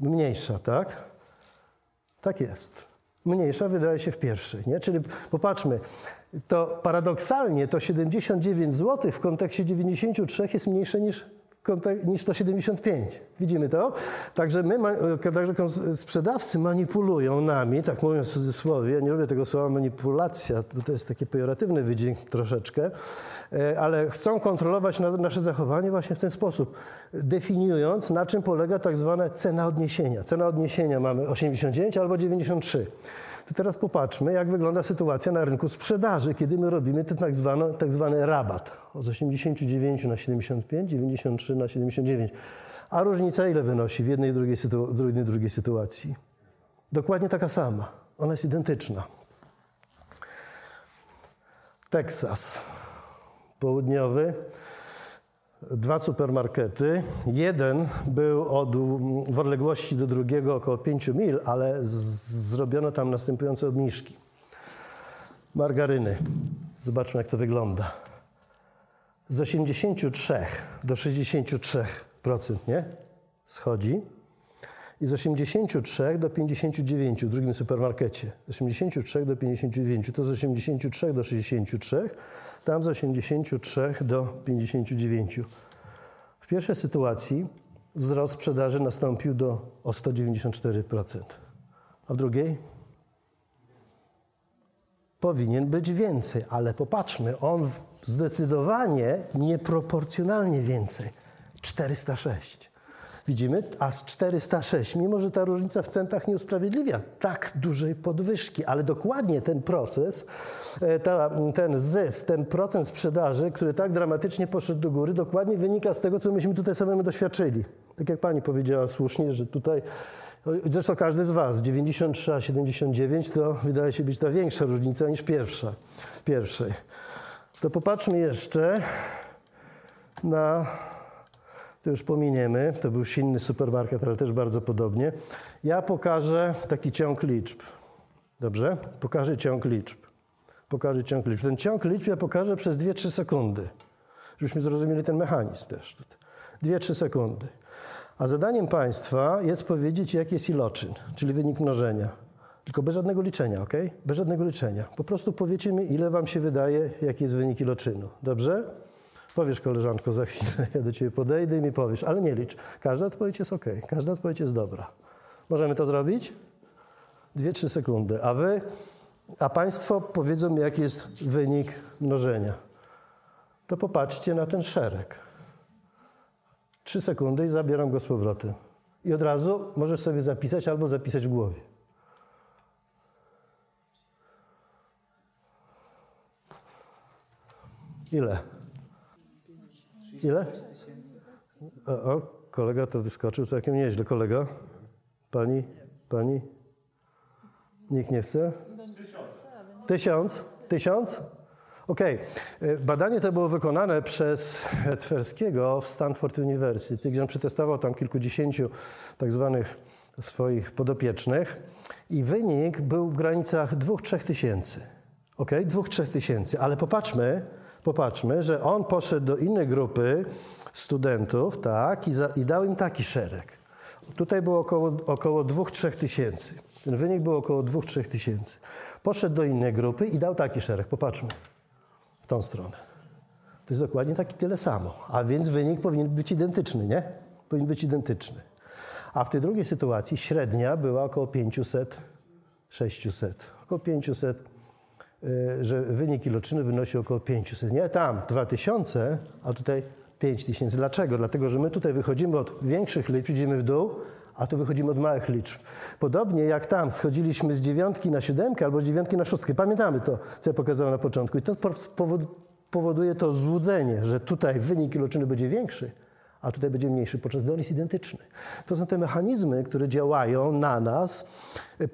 Mniejsza, tak? Tak jest. Mniejsza wydaje się w pierwszej, nie? Czyli popatrzmy, to paradoksalnie to 79 zł w kontekście 93 jest mniejsze niż niż 175. Widzimy to? Także my, także sprzedawcy manipulują nami, tak mówiąc w cudzysłowie, ja nie lubię tego słowa manipulacja, bo to jest taki pejoratywny wydźwięk troszeczkę, e, ale chcą kontrolować nasze zachowanie właśnie w ten sposób, definiując na czym polega tak zwana cena odniesienia. Cena odniesienia mamy 89 albo 93. To teraz popatrzmy, jak wygląda sytuacja na rynku sprzedaży, kiedy my robimy ten tak zwany, tak zwany rabat z 89 na 75, 93 na 79. A różnica ile wynosi w jednej i drugiej, sytu- w jednej, drugiej sytuacji? Dokładnie taka sama. Ona jest identyczna. Teksas południowy dwa supermarkety. Jeden był od, w odległości do drugiego około 5 mil, ale z, zrobiono tam następujące obniżki. Margaryny. Zobaczmy, jak to wygląda. Z 83 do 63%, nie? Schodzi. I z 83 do 59 w drugim supermarkecie. Z 83 do 59 to z 83 do 63 tam z 83 do 59. W pierwszej sytuacji wzrost sprzedaży nastąpił do o 194%, a w drugiej? Powinien być więcej, ale popatrzmy, on zdecydowanie nieproporcjonalnie więcej. 406 widzimy, a z 406, mimo że ta różnica w centach nie usprawiedliwia tak dużej podwyżki, ale dokładnie ten proces, e, ta, ten zysk, ten procent sprzedaży, który tak dramatycznie poszedł do góry, dokładnie wynika z tego, co myśmy tutaj samemu doświadczyli. Tak jak pani powiedziała słusznie, że tutaj Zresztą każdy z Was, 93 a 79 to wydaje się być ta większa różnica niż pierwsza, pierwszej. To popatrzmy jeszcze na to już pominiemy, to był inny supermarket, ale też bardzo podobnie. Ja pokażę taki ciąg liczb. Dobrze? Pokażę ciąg liczb. Pokażę ciąg liczb. Ten ciąg liczb ja pokażę przez 2-3 sekundy, żebyśmy zrozumieli ten mechanizm też. 2-3 sekundy. A zadaniem Państwa jest powiedzieć, jaki jest iloczyn, czyli wynik mnożenia. Tylko bez żadnego liczenia, ok? Bez żadnego liczenia. Po prostu powiecie mi, ile Wam się wydaje, jaki jest wynik iloczynu. Dobrze? Powiesz, koleżanko, za chwilę ja do ciebie podejdę i mi powiesz, ale nie licz. Każda odpowiedź jest ok, każda odpowiedź jest dobra. Możemy to zrobić? Dwie, trzy sekundy. A wy, a państwo powiedzą mi, jaki jest wynik mnożenia. To popatrzcie na ten szereg. Trzy sekundy i zabieram go z powrotem. I od razu możesz sobie zapisać albo zapisać w głowie. Ile? Ile? O, o, kolega to wyskoczył całkiem nieźle. Kolega? Pani? Pani? Nikt nie chce? Tysiąc? Tysiąc? Okej. Okay. Badanie to było wykonane przez Twerskiego w Stanford University, gdzie on przetestował tam kilkudziesięciu tak zwanych swoich podopiecznych i wynik był w granicach 2-3 tysięcy. Ok, 2-3 tysięcy, ale popatrzmy, popatrzmy, że on poszedł do innej grupy studentów, tak, i, za, i dał im taki szereg. Tutaj było około, około 2-3 tysięcy. Ten wynik był około 2-3 tysięcy. Poszedł do innej grupy i dał taki szereg. Popatrzmy w tą stronę. To jest dokładnie taki tyle samo. A więc wynik powinien być identyczny, nie? Powinien być identyczny. A w tej drugiej sytuacji średnia była około 500, 600. Około 500, y, że wynik iloczyny wynosi około 500. Nie tam 2000, a tutaj 5000. Dlaczego? Dlatego, że my tutaj wychodzimy od większych liczb, idziemy w dół, a tu wychodzimy od małych liczb. Podobnie jak tam schodziliśmy z dziewiątki na siódemkę albo z dziewiątki na szóstkę. Pamiętamy to, co ja pokazałem na początku. I to powoduje to złudzenie, że tutaj wynik iloczyny będzie większy, a tutaj będzie mniejszy, podczas gdy on jest identyczny. To są te mechanizmy, które działają na nas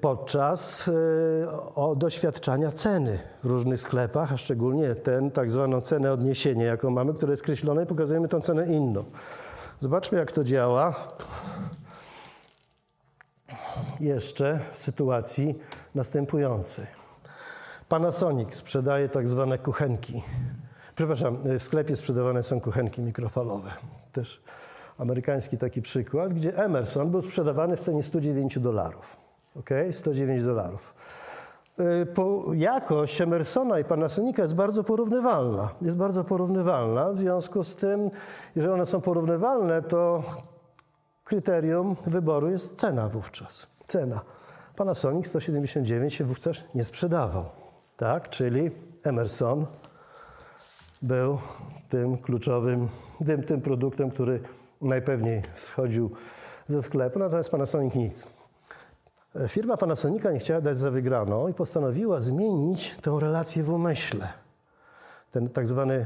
podczas e, doświadczania ceny w różnych sklepach, a szczególnie ten tak zwaną cenę odniesienia, jaką mamy, która jest skreślona i pokazujemy tą cenę inną. Zobaczmy, jak to działa jeszcze w sytuacji następującej. Panasonic sprzedaje tak zwane kuchenki. Przepraszam, w sklepie sprzedawane są kuchenki mikrofalowe. Też amerykański taki przykład, gdzie Emerson był sprzedawany w cenie 109 dolarów. Ok? 109 dolarów. Y, po, jakość Emersona i Panasonica jest bardzo porównywalna. Jest bardzo porównywalna. W związku z tym, jeżeli one są porównywalne, to kryterium wyboru jest cena wówczas. Cena. Panasonic 179 się wówczas nie sprzedawał. Tak? Czyli Emerson był tym kluczowym, tym, tym produktem, który najpewniej schodził ze sklepu, natomiast Panasonic nic. Firma Panasonica nie chciała dać za wygraną i postanowiła zmienić tę relację w umyśle. Ten tak zwany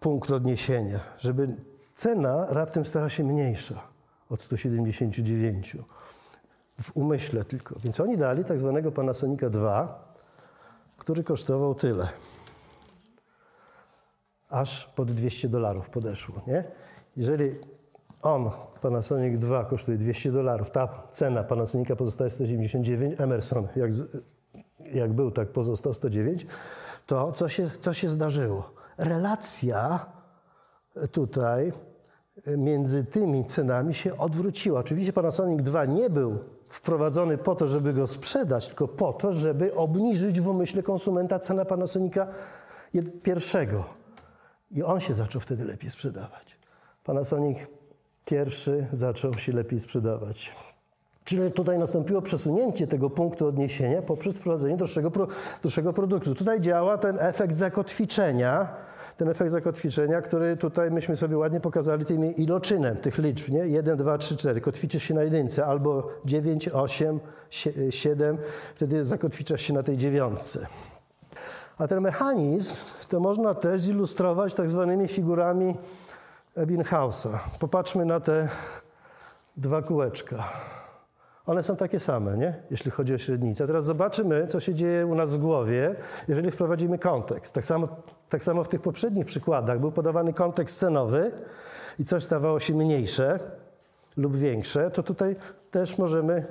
punkt odniesienia, żeby cena raptem stała się mniejsza od 179 w umyśle tylko. Więc oni dali tak zwanego Panasonica 2, który kosztował tyle. Aż pod 200 dolarów podeszło, nie? Jeżeli on, Panasonic 2, kosztuje 200 dolarów, ta cena Panasonica pozostaje 199, Emerson, jak, jak był, tak pozostał 109, to co się, co się zdarzyło? Relacja tutaj między tymi cenami się odwróciła. Oczywiście Panasonic 2 nie był wprowadzony po to, żeby go sprzedać, tylko po to, żeby obniżyć w umyśle konsumenta cenę Panasonica pierwszego. I on się zaczął wtedy lepiej sprzedawać. Panasonic pierwszy zaczął się lepiej sprzedawać. Czyli tutaj nastąpiło przesunięcie tego punktu odniesienia poprzez wprowadzenie droższego, droższego produktu. Tutaj działa ten efekt zakotwiczenia, ten efekt zakotwiczenia, który tutaj myśmy sobie ładnie pokazali tym iloczynem tych liczb, nie? 1, 2, 3, 4. Kotwiczysz się na jedynce albo 9, 8, 7, wtedy zakotwiczasz się na tej dziewiątce. A ten mechanizm to można też zilustrować tak zwanymi figurami Ebbinghausa. Popatrzmy na te dwa kółeczka. One są takie same, nie? jeśli chodzi o średnicę. teraz zobaczymy, co się dzieje u nas w głowie, jeżeli wprowadzimy kontekst. Tak samo, tak samo w tych poprzednich przykładach był podawany kontekst cenowy i coś stawało się mniejsze lub większe, to tutaj też możemy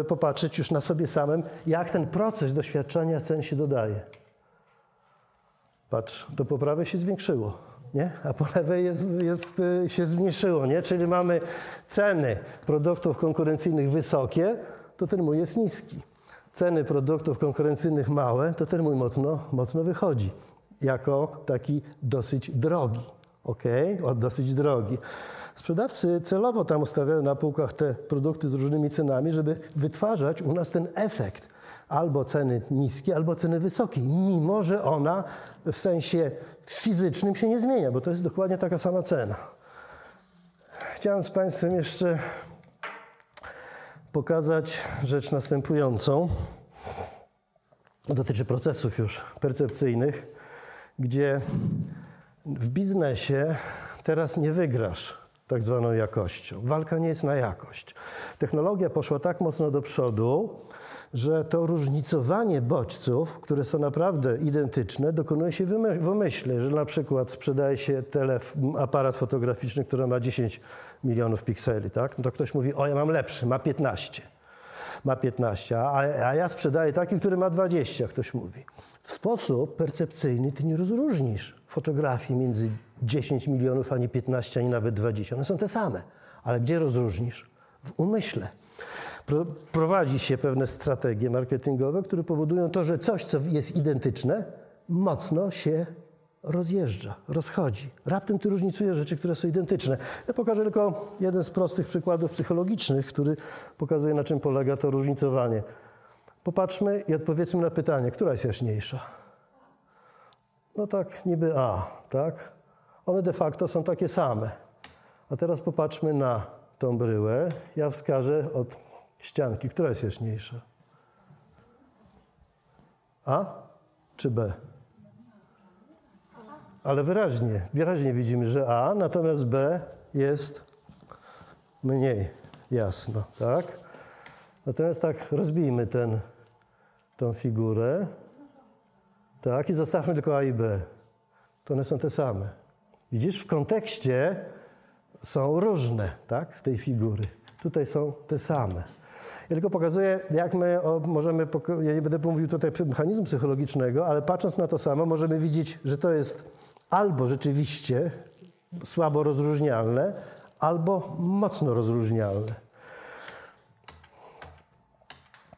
y, popatrzeć już na sobie samym, jak ten proces doświadczania cen się dodaje. Patrz, do poprawy się zwiększyło nie? a po lewej jest, jest, y, się zmniejszyło. Nie? Czyli mamy ceny produktów konkurencyjnych wysokie, to ten mój jest niski. Ceny produktów konkurencyjnych małe, to ten mój mocno, mocno wychodzi jako taki dosyć drogi. Ok, o, dosyć drogi. Sprzedawcy celowo tam ustawiają na półkach te produkty z różnymi cenami, żeby wytwarzać u nas ten efekt albo ceny niskie, albo ceny wysokie, mimo że ona w sensie fizycznym się nie zmienia, bo to jest dokładnie taka sama cena. Chciałem z Państwem jeszcze pokazać rzecz następującą. Dotyczy procesów już percepcyjnych, gdzie W biznesie teraz nie wygrasz tak zwaną jakością. Walka nie jest na jakość. Technologia poszła tak mocno do przodu, że to różnicowanie bodźców, które są naprawdę identyczne, dokonuje się w umyśle. Że na przykład sprzedaje się telef, aparat fotograficzny, który ma 10 milionów pikseli, tak? No to ktoś mówi, o ja mam lepszy, ma 15. Ma 15, a, a ja sprzedaję taki, który ma 20, ktoś mówi. W sposób percepcyjny ty nie rozróżnisz fotografii między 10 milionów, ani 15, ani nawet 20. One są te same. Ale gdzie rozróżnisz? W umyśle prowadzi się pewne strategie marketingowe, które powodują to, że coś, co jest identyczne, mocno się rozjeżdża, rozchodzi. Raptem ty różnicujesz rzeczy, które są identyczne. Ja pokażę tylko jeden z prostych przykładów psychologicznych, który pokazuje, na czym polega to różnicowanie. Popatrzmy i odpowiedzmy na pytanie, która jest jaśniejsza? No tak, niby A, tak? One de facto są takie same. A teraz popatrzmy na tą bryłę. Ja wskażę od ścianki. Która jest jaśniejsza? A czy B? Ale wyraźnie, wyraźnie widzimy, że A, natomiast B jest mniej jasno, tak? Natomiast tak rozbijmy ten, tą figurę, tak, i zostawmy tylko A i B. To one są te same. Widzisz, w kontekście są różne, tak, tej figury. Tutaj są te same. Ja tylko pokazuję, jak my możemy, ja nie będę mówił tutaj mechanizmu psychologicznego, ale patrząc na to samo, możemy widzieć, że to jest albo rzeczywiście słabo rozróżnialne, albo mocno rozróżnialne.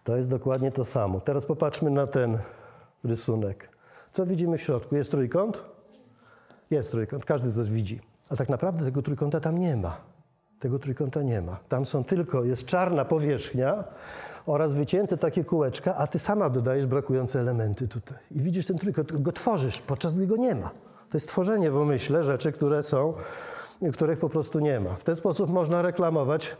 To jest dokładnie to samo. Teraz popatrzmy na ten rysunek. Co widzimy w środku? Jest trójkąt? Jest trójkąt, każdy coś widzi. A tak naprawdę tego trójkąta tam nie ma. Tego trójkąta nie ma. Tam są tylko, jest czarna powierzchnia oraz wycięte takie kółeczka, a ty sama dodajesz brakujące elementy tutaj. I widzisz ten trójkąt, go tworzysz, podczas gdy go nie ma. To jest tworzenie w umyśle rzeczy, które są, których po prostu nie ma. W ten sposób można reklamować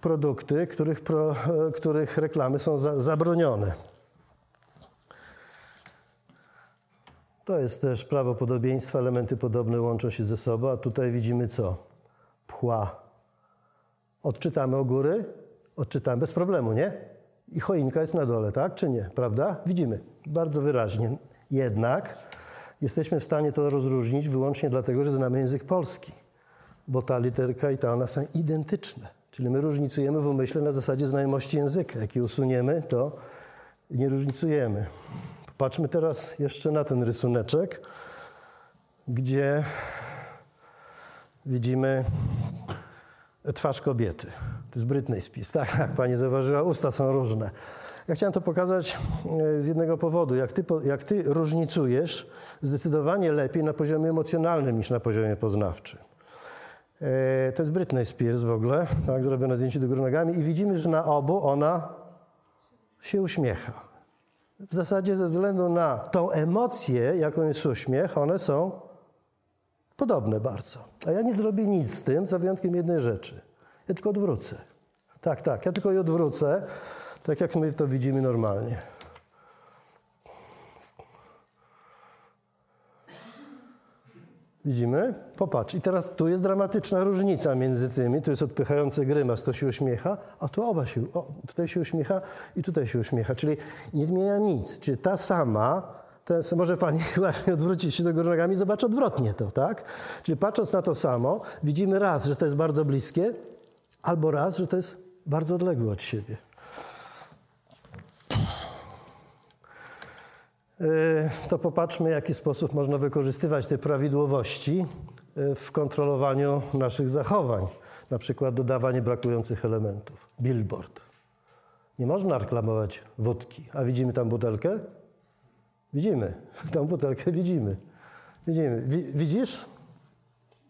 produkty, których, pro, których reklamy są za, zabronione. To jest też prawo podobieństwa, elementy podobne łączą się ze sobą, a tutaj widzimy co? Pchła Odczytamy o góry, odczytamy bez problemu, nie? I choinka jest na dole, tak czy nie? Prawda? Widzimy bardzo wyraźnie. Jednak jesteśmy w stanie to rozróżnić wyłącznie dlatego, że znamy język polski, bo ta literka i ta ona są identyczne. Czyli my różnicujemy w umyśle na zasadzie znajomości języka. Jak je usuniemy, to nie różnicujemy. Popatrzmy teraz jeszcze na ten rysuneczek, gdzie widzimy twarz kobiety. To jest Britney Spears, tak? Jak pani zauważyła, usta są różne. Ja chciałem to pokazać e, z jednego powodu. Jak ty, jak ty różnicujesz, zdecydowanie lepiej na poziomie emocjonalnym niż na poziomie poznawczym. E, to jest Britney Spears w ogóle, tak, zrobione zdjęcie do góry nogami i widzimy, że na obu ona się uśmiecha. W zasadzie ze względu na tą emocję, jaką jest uśmiech, one są Podobne bardzo. A ja nie zrobię nic z tym, za wyjątkiem jednej rzeczy. Ja tylko odwrócę. Tak, tak, ja tylko je odwrócę, tak jak my to widzimy normalnie. Widzimy? Popatrz. I teraz tu jest dramatyczna różnica między tymi. Tu jest odpychający grymas, to się uśmiecha, a tu oba się, o, tutaj się uśmiecha i tutaj się uśmiecha. Czyli nie zmienia nic. Czyli ta sama to może pani właśnie odwrócić się do góry nogami i zobaczy odwrotnie to, tak? Czyli patrząc na to samo, widzimy raz, że to jest bardzo bliskie, albo raz, że to jest bardzo odległe od siebie. E, to popatrzmy, w jaki sposób można wykorzystywać te prawidłowości e, w kontrolowaniu naszych zachowań. Na przykład dodawanie brakujących elementów. Billboard. Nie można reklamować wódki, a widzimy tam butelkę? Widzimy. Tą butelkę widzimy. Widzimy. Widzisz?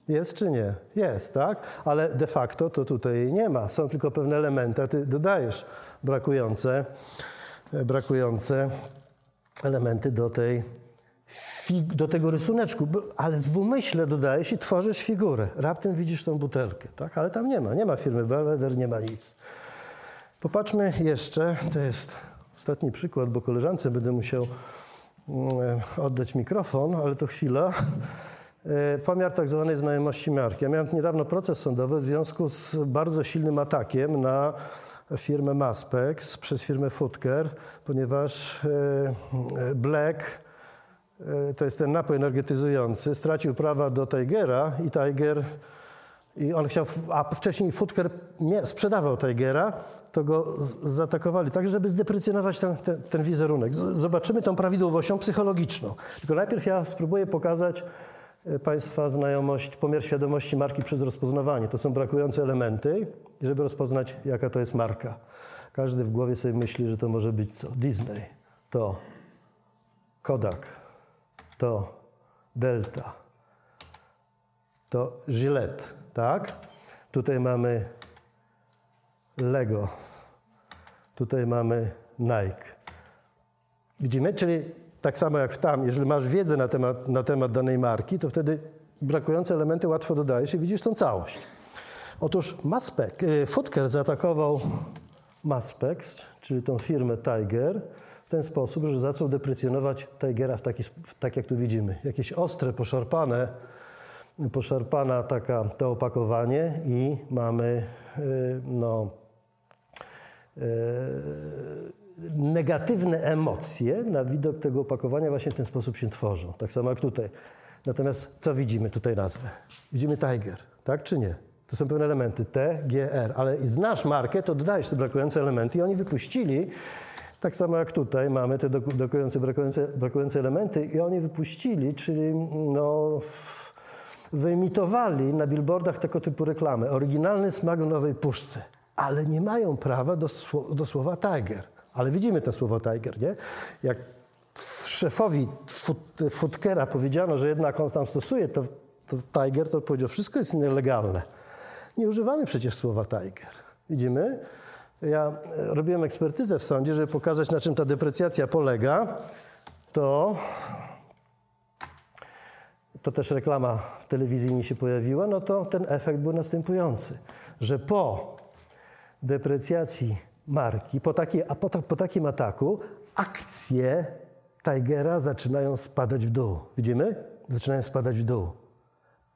Jest czy nie? Jest, tak? Ale de facto to tutaj nie ma. Są tylko pewne elementy, a ty dodajesz brakujące, e, brakujące elementy do tej do tego rysuneczku, ale w umyśle dodajesz i tworzysz figurę. Raptem widzisz tą butelkę, tak? Ale tam nie ma, nie ma firmy Belvedere, nie ma nic. Popatrzmy jeszcze, to jest ostatni przykład, bo koleżance będę musiał oddać mikrofon, ale to chwila. e, pomiar tak zwanej znajomości marki. Ja miałem niedawno proces sądowy w związku z bardzo silnym atakiem na firmę Maspex przez firmę Footcare, ponieważ e, Black e, to jest ten napój energetyzujący, stracił prawa do Tigera i Tiger i on chciał, a wcześniej Footcare sprzedawał Tigera, to go zaatakowali tak, żeby zdeprecjonować ten, ten, ten wizerunek. Zobaczymy tą prawidłowością psychologiczną. Tylko najpierw ja spróbuję pokazać e, Państwa znajomość, pomiar świadomości marki przez rozpoznawanie. To są brakujące elementy, żeby rozpoznać, jaka to jest marka. Każdy w głowie sobie myśli, że to może być co? Disney, to Kodak, to Delta, to Gillette, tak? Tutaj mamy Lego. Tutaj mamy Nike. Widzimy? Czyli tak samo jak tam, jeżeli masz wiedzę na temat, na temat danej marki, to wtedy brakujące elementy łatwo dodajesz i widzisz tą całość. Otóż Maspec, y, Footcare zaatakował Maspex, czyli tą firmę Tiger, w ten sposób, że zaczął deprecjonować Tigera w taki, w, tak jak tu widzimy. Jakieś ostre, poszarpane, poszarpana taka to opakowanie i mamy y, no, y, negatywne emocje na widok tego opakowania właśnie w ten sposób się tworzą. Tak samo jak tutaj. Natomiast co widzimy tutaj nazwę? Widzimy Tiger, tak czy nie? To są pewne elementy T, G, R, ale znasz markę, to dodajesz te brakujące elementy i oni wypuścili, tak samo jak tutaj mamy te brakujące, brakujące, brakujące elementy i oni wypuścili, czyli no, wyimitowali na billboardach tego typu reklamy. Oryginalny smak nowej puszce, ale nie mają prawa do, do słowa tiger. Ale widzimy to słowo tiger, nie? Jak szefowi Foodkera powiedziano, że jednak on tam stosuje to, to tiger, to powiedział, wszystko jest nielegalne. Nie używamy przecież słowa tiger. Widzimy? Ja e, robiłem ekspertyzę w sądzie, żeby pokazać, na czym ta deprecjacja polega. To, to też reklama mi się pojawiła, no to ten efekt był następujący, że po deprecjacji marki, po, a po, po takim ataku, akcje Tigera zaczynają spadać w dół. Widzimy? Zaczynają spadać w dół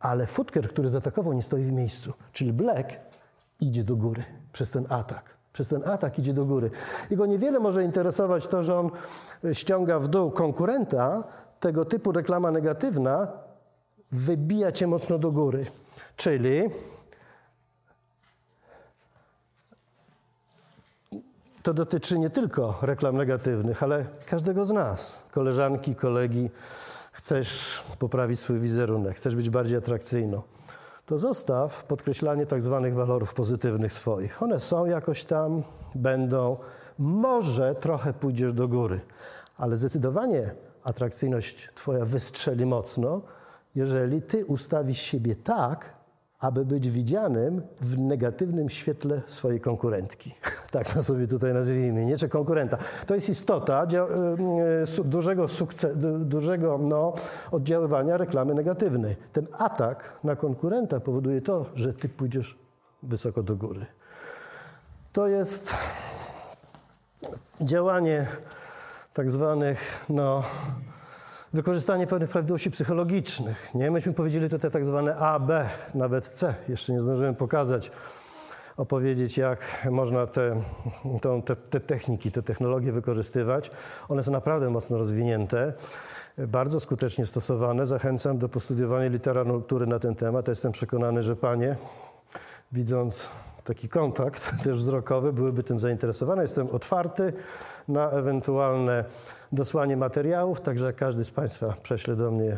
ale Futker, który zaatakował, nie stoi w miejscu. Czyli Black idzie do góry przez ten atak. Przez ten atak idzie do góry. Jego niewiele może interesować to, że on ściąga w dół konkurenta. Tego typu reklama negatywna wybija cię mocno do góry. Czyli to dotyczy nie tylko reklam negatywnych, ale każdego z nas, koleżanki, kolegi, chcesz poprawić swój wizerunek, chcesz być bardziej atrakcyjną, to zostaw podkreślanie tak zwanych walorów pozytywnych swoich. One są jakoś tam, będą, może trochę pójdziesz do góry, ale zdecydowanie atrakcyjność Twoja wystrzeli mocno, jeżeli Ty ustawisz siebie tak, aby być widzianym w negatywnym świetle swojej konkurentki. Tak to sobie tutaj nazwijmy, nie? Czy konkurenta. To jest istota y, y, dużego, dużego no, oddziaływania reklamy negatywnej. Ten atak na konkurenta powoduje to, że ty pójdziesz wysoko do góry. To jest działanie tak zwanych no, wykorzystanie pewnych prawidłowości psychologicznych. Nie? Myśmy powiedzieli tutaj tak zwane A, B, nawet C. Jeszcze nie zdążyłem pokazać, opowiedzieć, jak można te, te, te techniki, te technologie wykorzystywać. One są naprawdę mocno rozwinięte bardzo skutecznie stosowane. Zachęcam do postudiowania literatury na ten temat. Jestem przekonany, że panie, widząc taki kontakt też wzrokowy, byłyby tym zainteresowane. Jestem otwarty na ewentualne dosłanie materiałów, także każdy z Państwa prześle do mnie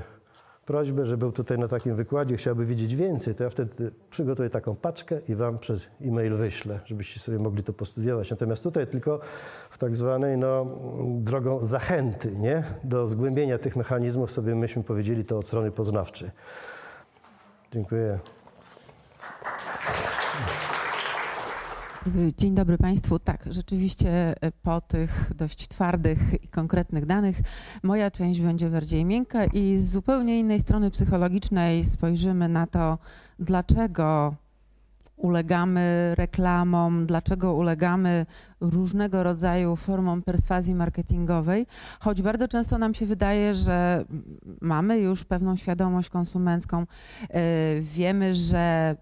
prośbę, że był tutaj na takim wykładzie, chciałby widzieć więcej, to ja wtedy przygotuję taką paczkę i Wam przez e-mail wyślę, żebyście sobie mogli to postudiować. Natomiast tutaj tylko w tak zwanej no, drogą zachęty nie? do zgłębienia tych mechanizmów sobie myśmy powiedzieli to od strony poznawczej. Dziękuję. Dzień dobry Państwu. Tak, rzeczywiście e, po tych dość twardych i konkretnych danych moja część będzie bardziej miękka i z zupełnie innej strony psychologicznej spojrzymy na to, dlaczego ulegamy reklamom, dlaczego ulegamy różnego rodzaju formom perswazji marketingowej, choć bardzo często nam się wydaje, że mamy już pewną świadomość konsumencką, e, wiemy, że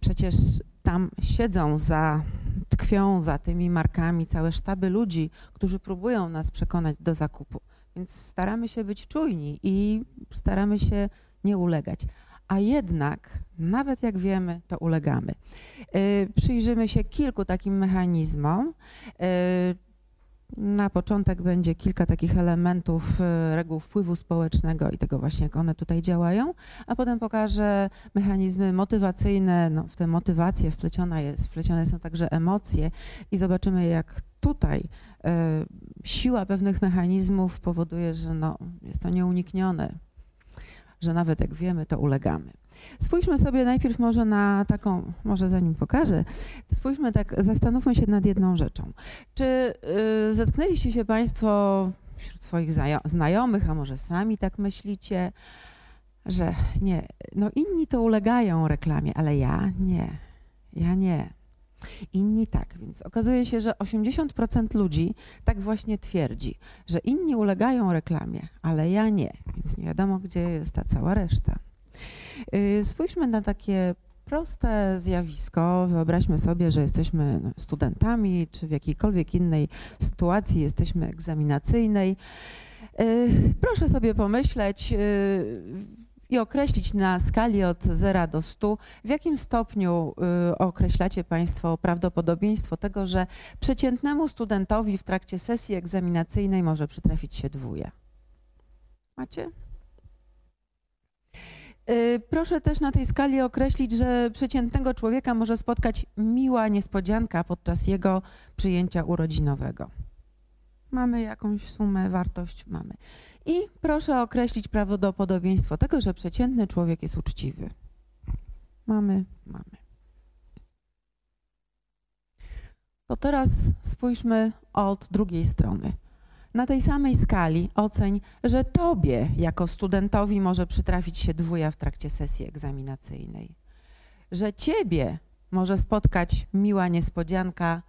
przecież tam siedzą za, tkwią za tymi markami całe sztaby ludzi, którzy próbują nas przekonać do zakupu. Więc staramy się być czujni i staramy się nie ulegać a jednak, nawet jak wiemy, to ulegamy. Y, przyjrzymy się kilku takim mechanizmom. Y, na początek będzie kilka takich elementów y, reguł wpływu społecznego i tego właśnie, jak one tutaj działają, a potem pokażę mechanizmy motywacyjne. No, w tę motywację wpleciona jest, wplecione są także emocje i zobaczymy, jak tutaj siła pewnych mechanizmów powoduje, że no, jest to nieuniknione że nawet jak wiemy, to ulegamy. Spójrzmy sobie najpierw może na taką, może zanim pokażę, spójrzmy tak, zastanówmy się nad jedną rzeczą. Czy y, zetknęliście się Państwo wśród swoich znajomych, a może sami tak myślicie, że nie, no inni to ulegają reklamie, ale ja nie, ja nie. Inni tak, więc okazuje się, że 80% ludzi tak właśnie twierdzi, że inni ulegają reklamie, ale ja nie, więc nie wiadomo, gdzie jest ta cała reszta. Y, spójrzmy na takie proste zjawisko. Wyobraźmy sobie, że jesteśmy studentami, czy w jakiejkolwiek innej sytuacji jesteśmy egzaminacyjnej. Y, proszę sobie pomyśleć, y, i określić na skali od 0 do 100, w jakim stopniu określacie Państwo prawdopodobieństwo tego, że przeciętnemu studentowi w trakcie sesji egzaminacyjnej może przytrafić się dwóje. Macie? Y, proszę też na tej skali określić, że przeciętnego człowieka może spotkać miła niespodzianka podczas jego przyjęcia urodzinowego. Mamy jakąś sumę, wartość? Mamy. I proszę określić prawdopodobieństwo tego, że przeciętny człowiek jest uczciwy. Mamy, mamy. To teraz spójrzmy od drugiej strony. Na tej samej skali oceń, że tobie jako studentowi może przytrafić się dwuja w trakcie sesji egzaminacyjnej. Że ciebie może spotkać miła niespodzianka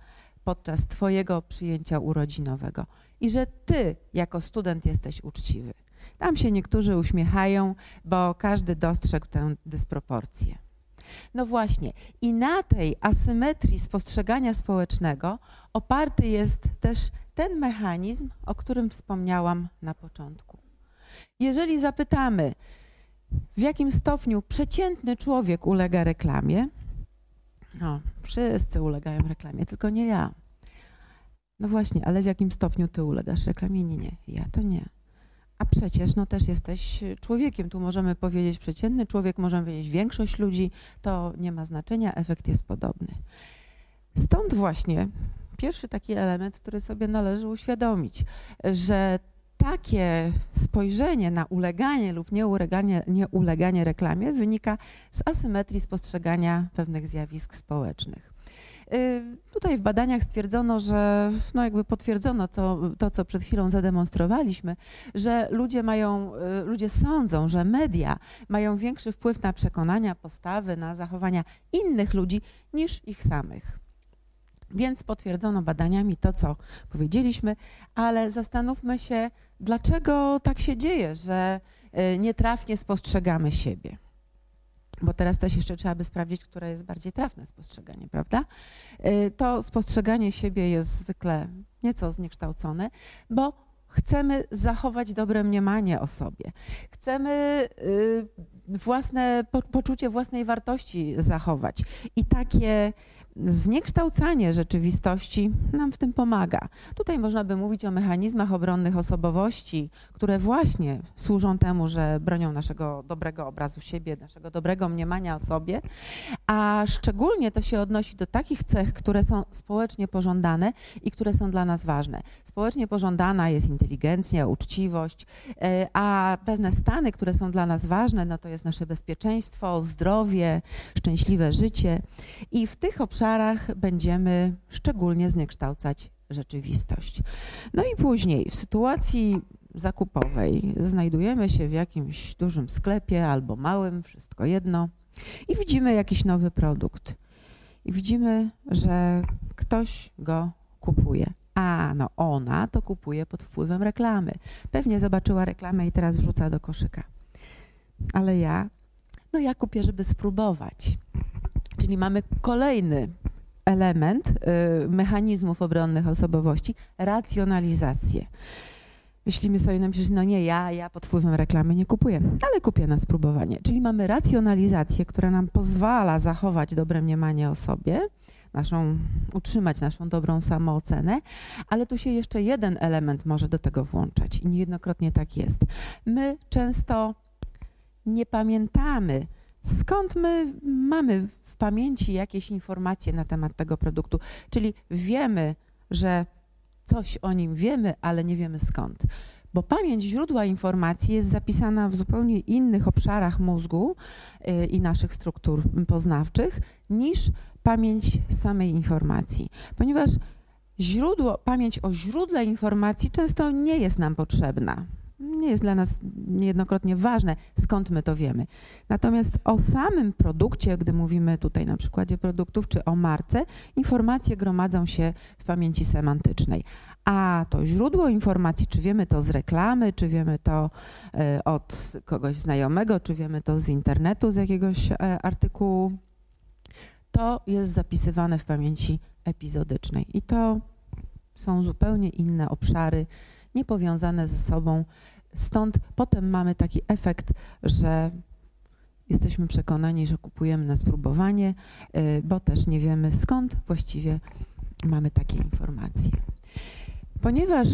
podczas twojego przyjęcia urodzinowego i że ty jako student jesteś uczciwy. Tam się niektórzy uśmiechają, bo każdy dostrzegł tę dysproporcję. No właśnie, i na tej asymetrii spostrzegania społecznego oparty jest też ten mechanizm, o którym wspomniałam na początku. Jeżeli zapytamy, w jakim stopniu przeciętny człowiek ulega reklamie, no, wszyscy ulegają reklamie, tylko nie ja. No właśnie, ale w jakim stopniu ty ulegasz reklamie? Nie, nie, ja to nie. A przecież no też jesteś człowiekiem. Tu możemy powiedzieć przeciętny człowiek, możemy powiedzieć większość ludzi, to nie ma znaczenia, efekt jest podobny. Stąd właśnie pierwszy taki element, który sobie należy uświadomić, że takie spojrzenie na uleganie lub nieuleganie, nieuleganie reklamie wynika z asymetrii spostrzegania pewnych zjawisk społecznych. Y, tutaj w badaniach stwierdzono, że no jakby potwierdzono to, to, co przed chwilą zademonstrowaliśmy, że ludzie mają, y, ludzie sądzą, że media mają większy wpływ na przekonania, postawy, na zachowania innych ludzi niż ich samych. Więc potwierdzono badaniami to, co powiedzieliśmy, ale zastanówmy się, dlaczego tak się dzieje, że y, nietrafnie spostrzegamy siebie bo teraz też jeszcze trzeba by sprawdzić, które jest bardziej trafne spostrzeganie, prawda? Y, to spostrzeganie siebie jest zwykle nieco zniekształcone, bo chcemy zachować dobre mniemanie o sobie. Chcemy y, własne poczucie własnej wartości zachować. I takie zniekształcanie rzeczywistości nam w tym pomaga. Tutaj można by mówić o mechanizmach obronnych osobowości, które właśnie służą temu, że bronią naszego dobrego obrazu siebie, naszego dobrego mniemania o sobie, a szczególnie to się odnosi do takich cech, które są społecznie pożądane i które są dla nas ważne. Społecznie pożądana jest inteligencja, uczciwość, e, a pewne stany, które są dla nas ważne, no to jest nasze bezpieczeństwo, zdrowie, szczęśliwe życie i w tych obszarach obszarach będziemy szczególnie zniekształcać rzeczywistość. No i później w sytuacji zakupowej znajdujemy się w jakimś dużym sklepie albo małym, wszystko jedno. I widzimy jakiś nowy produkt. I widzimy, że ktoś go kupuje. A, no ona to kupuje pod wpływem reklamy. Pewnie zobaczyła reklamę i teraz wrzuca do koszyka. Ale ja, no ja kupię, żeby spróbować. Czyli mamy kolejny element y, mechanizmów obronnych osobowości racjonalizację. Myślimy sobie myśli, że no nie, ja, ja pod wpływem reklamy nie kupuję, ale kupię na spróbowanie. Czyli mamy racjonalizację, która nam pozwala zachować dobre mniemanie o sobie, naszą, utrzymać naszą dobrą samoocenę, ale tu się jeszcze jeden element może do tego włączać i niejednokrotnie tak jest. My często nie pamiętamy, skąd my mamy w pamięci jakieś informacje na temat tego produktu, czyli wiemy, że coś o nim wiemy, ale nie wiemy skąd. Bo pamięć źródła informacji jest zapisana w zupełnie innych obszarach mózgu y, i naszych struktur poznawczych niż pamięć samej informacji. Ponieważ źródło, pamięć o źródle informacji często nie jest nam potrzebna. Nie jest dla nas niejednokrotnie ważne, skąd my to wiemy. Natomiast o samym produkcie, gdy mówimy tutaj na przykładzie produktów czy o marce, informacje gromadzą się w pamięci semantycznej. A to źródło informacji, czy wiemy to z reklamy, czy wiemy to e, od kogoś znajomego, czy wiemy to z internetu, z jakiegoś e, artykułu, to jest zapisywane w pamięci epizodycznej. I to są zupełnie inne obszary, niepowiązane ze sobą. Stąd potem mamy taki efekt, że jesteśmy przekonani, że kupujemy na spróbowanie, y, bo też nie wiemy skąd właściwie mamy takie informacje. Ponieważ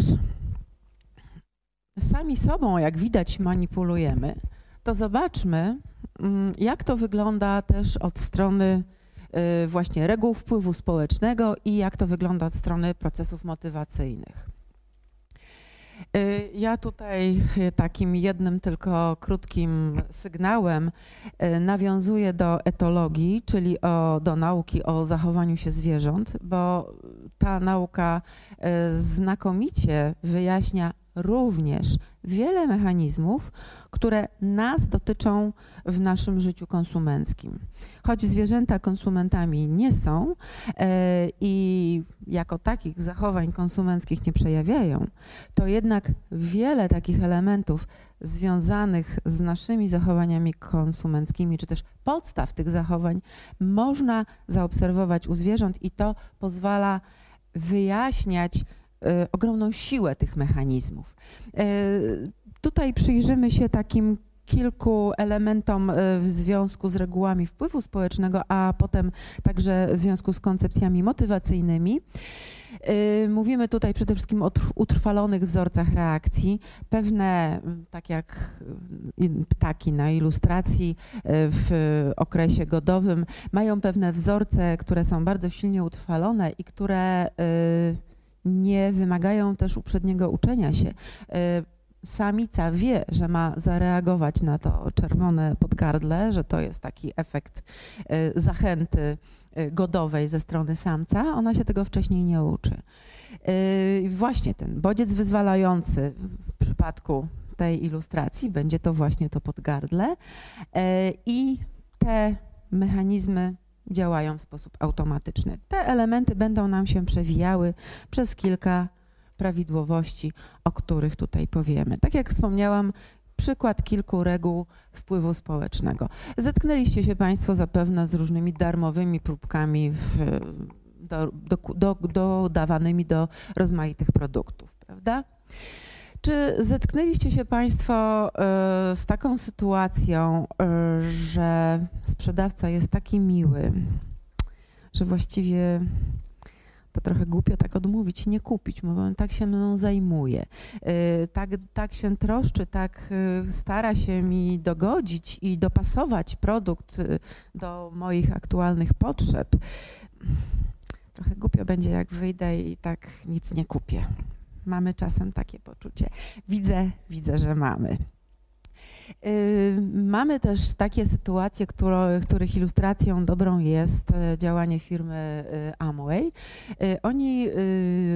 sami sobą, jak widać, manipulujemy, to zobaczmy, mm, jak to wygląda też od strony y, właśnie reguł wpływu społecznego i jak to wygląda od strony procesów motywacyjnych. Y, ja tutaj y, takim jednym tylko krótkim sygnałem y, nawiązuję do etologii, czyli o, do nauki o zachowaniu się zwierząt, bo ta nauka znakomicie wyjaśnia również wiele mechanizmów, które nas dotyczą w naszym życiu konsumenckim. Choć zwierzęta konsumentami nie są e, i jako takich zachowań konsumenckich nie przejawiają, to jednak wiele takich elementów związanych z naszymi zachowaniami konsumenckimi, czy też podstaw tych zachowań można zaobserwować u zwierząt i to pozwala wyjaśniać e, ogromną siłę tych mechanizmów. E, tutaj przyjrzymy się takim kilku elementom e, w związku z regułami wpływu społecznego, a potem także w związku z koncepcjami motywacyjnymi. E, mówimy tutaj przede wszystkim o utrwalonych wzorcach reakcji. Pewne, tak jak ptaki na ilustracji w okresie godowym, mają pewne wzorce, które są bardzo silnie utrwalone i które nie wymagają też uprzedniego uczenia się samica wie, że ma zareagować na to czerwone podgardle, że to jest taki efekt y, zachęty y, godowej ze strony samca, ona się tego wcześniej nie uczy. Y, właśnie ten bodziec wyzwalający w przypadku tej ilustracji będzie to właśnie to podgardle i te mechanizmy działają w sposób automatyczny. Te elementy będą nam się przewijały przez kilka prawidłowości, o których tutaj powiemy. Tak jak wspomniałam, przykład kilku reguł wpływu społecznego. Zetknęliście się Państwo zapewne z różnymi darmowymi próbkami w, do, do, do, dodawanymi do rozmaitych produktów, prawda? Czy zetknęliście się Państwo y, z taką sytuacją, y, że sprzedawca jest taki miły, że właściwie to trochę głupio tak odmówić, nie kupić, bo on tak się mną zajmuje, y, tak, tak się troszczy, tak y, stara się mi dogodzić i dopasować produkt y, do moich aktualnych potrzeb. Trochę głupio będzie, jak wyjdę i tak nic nie kupię. Mamy czasem takie poczucie. Widzę, widzę, że mamy. Y, mamy też takie sytuacje, których ilustracją dobrą jest e, działanie firmy y, Amway. Y, oni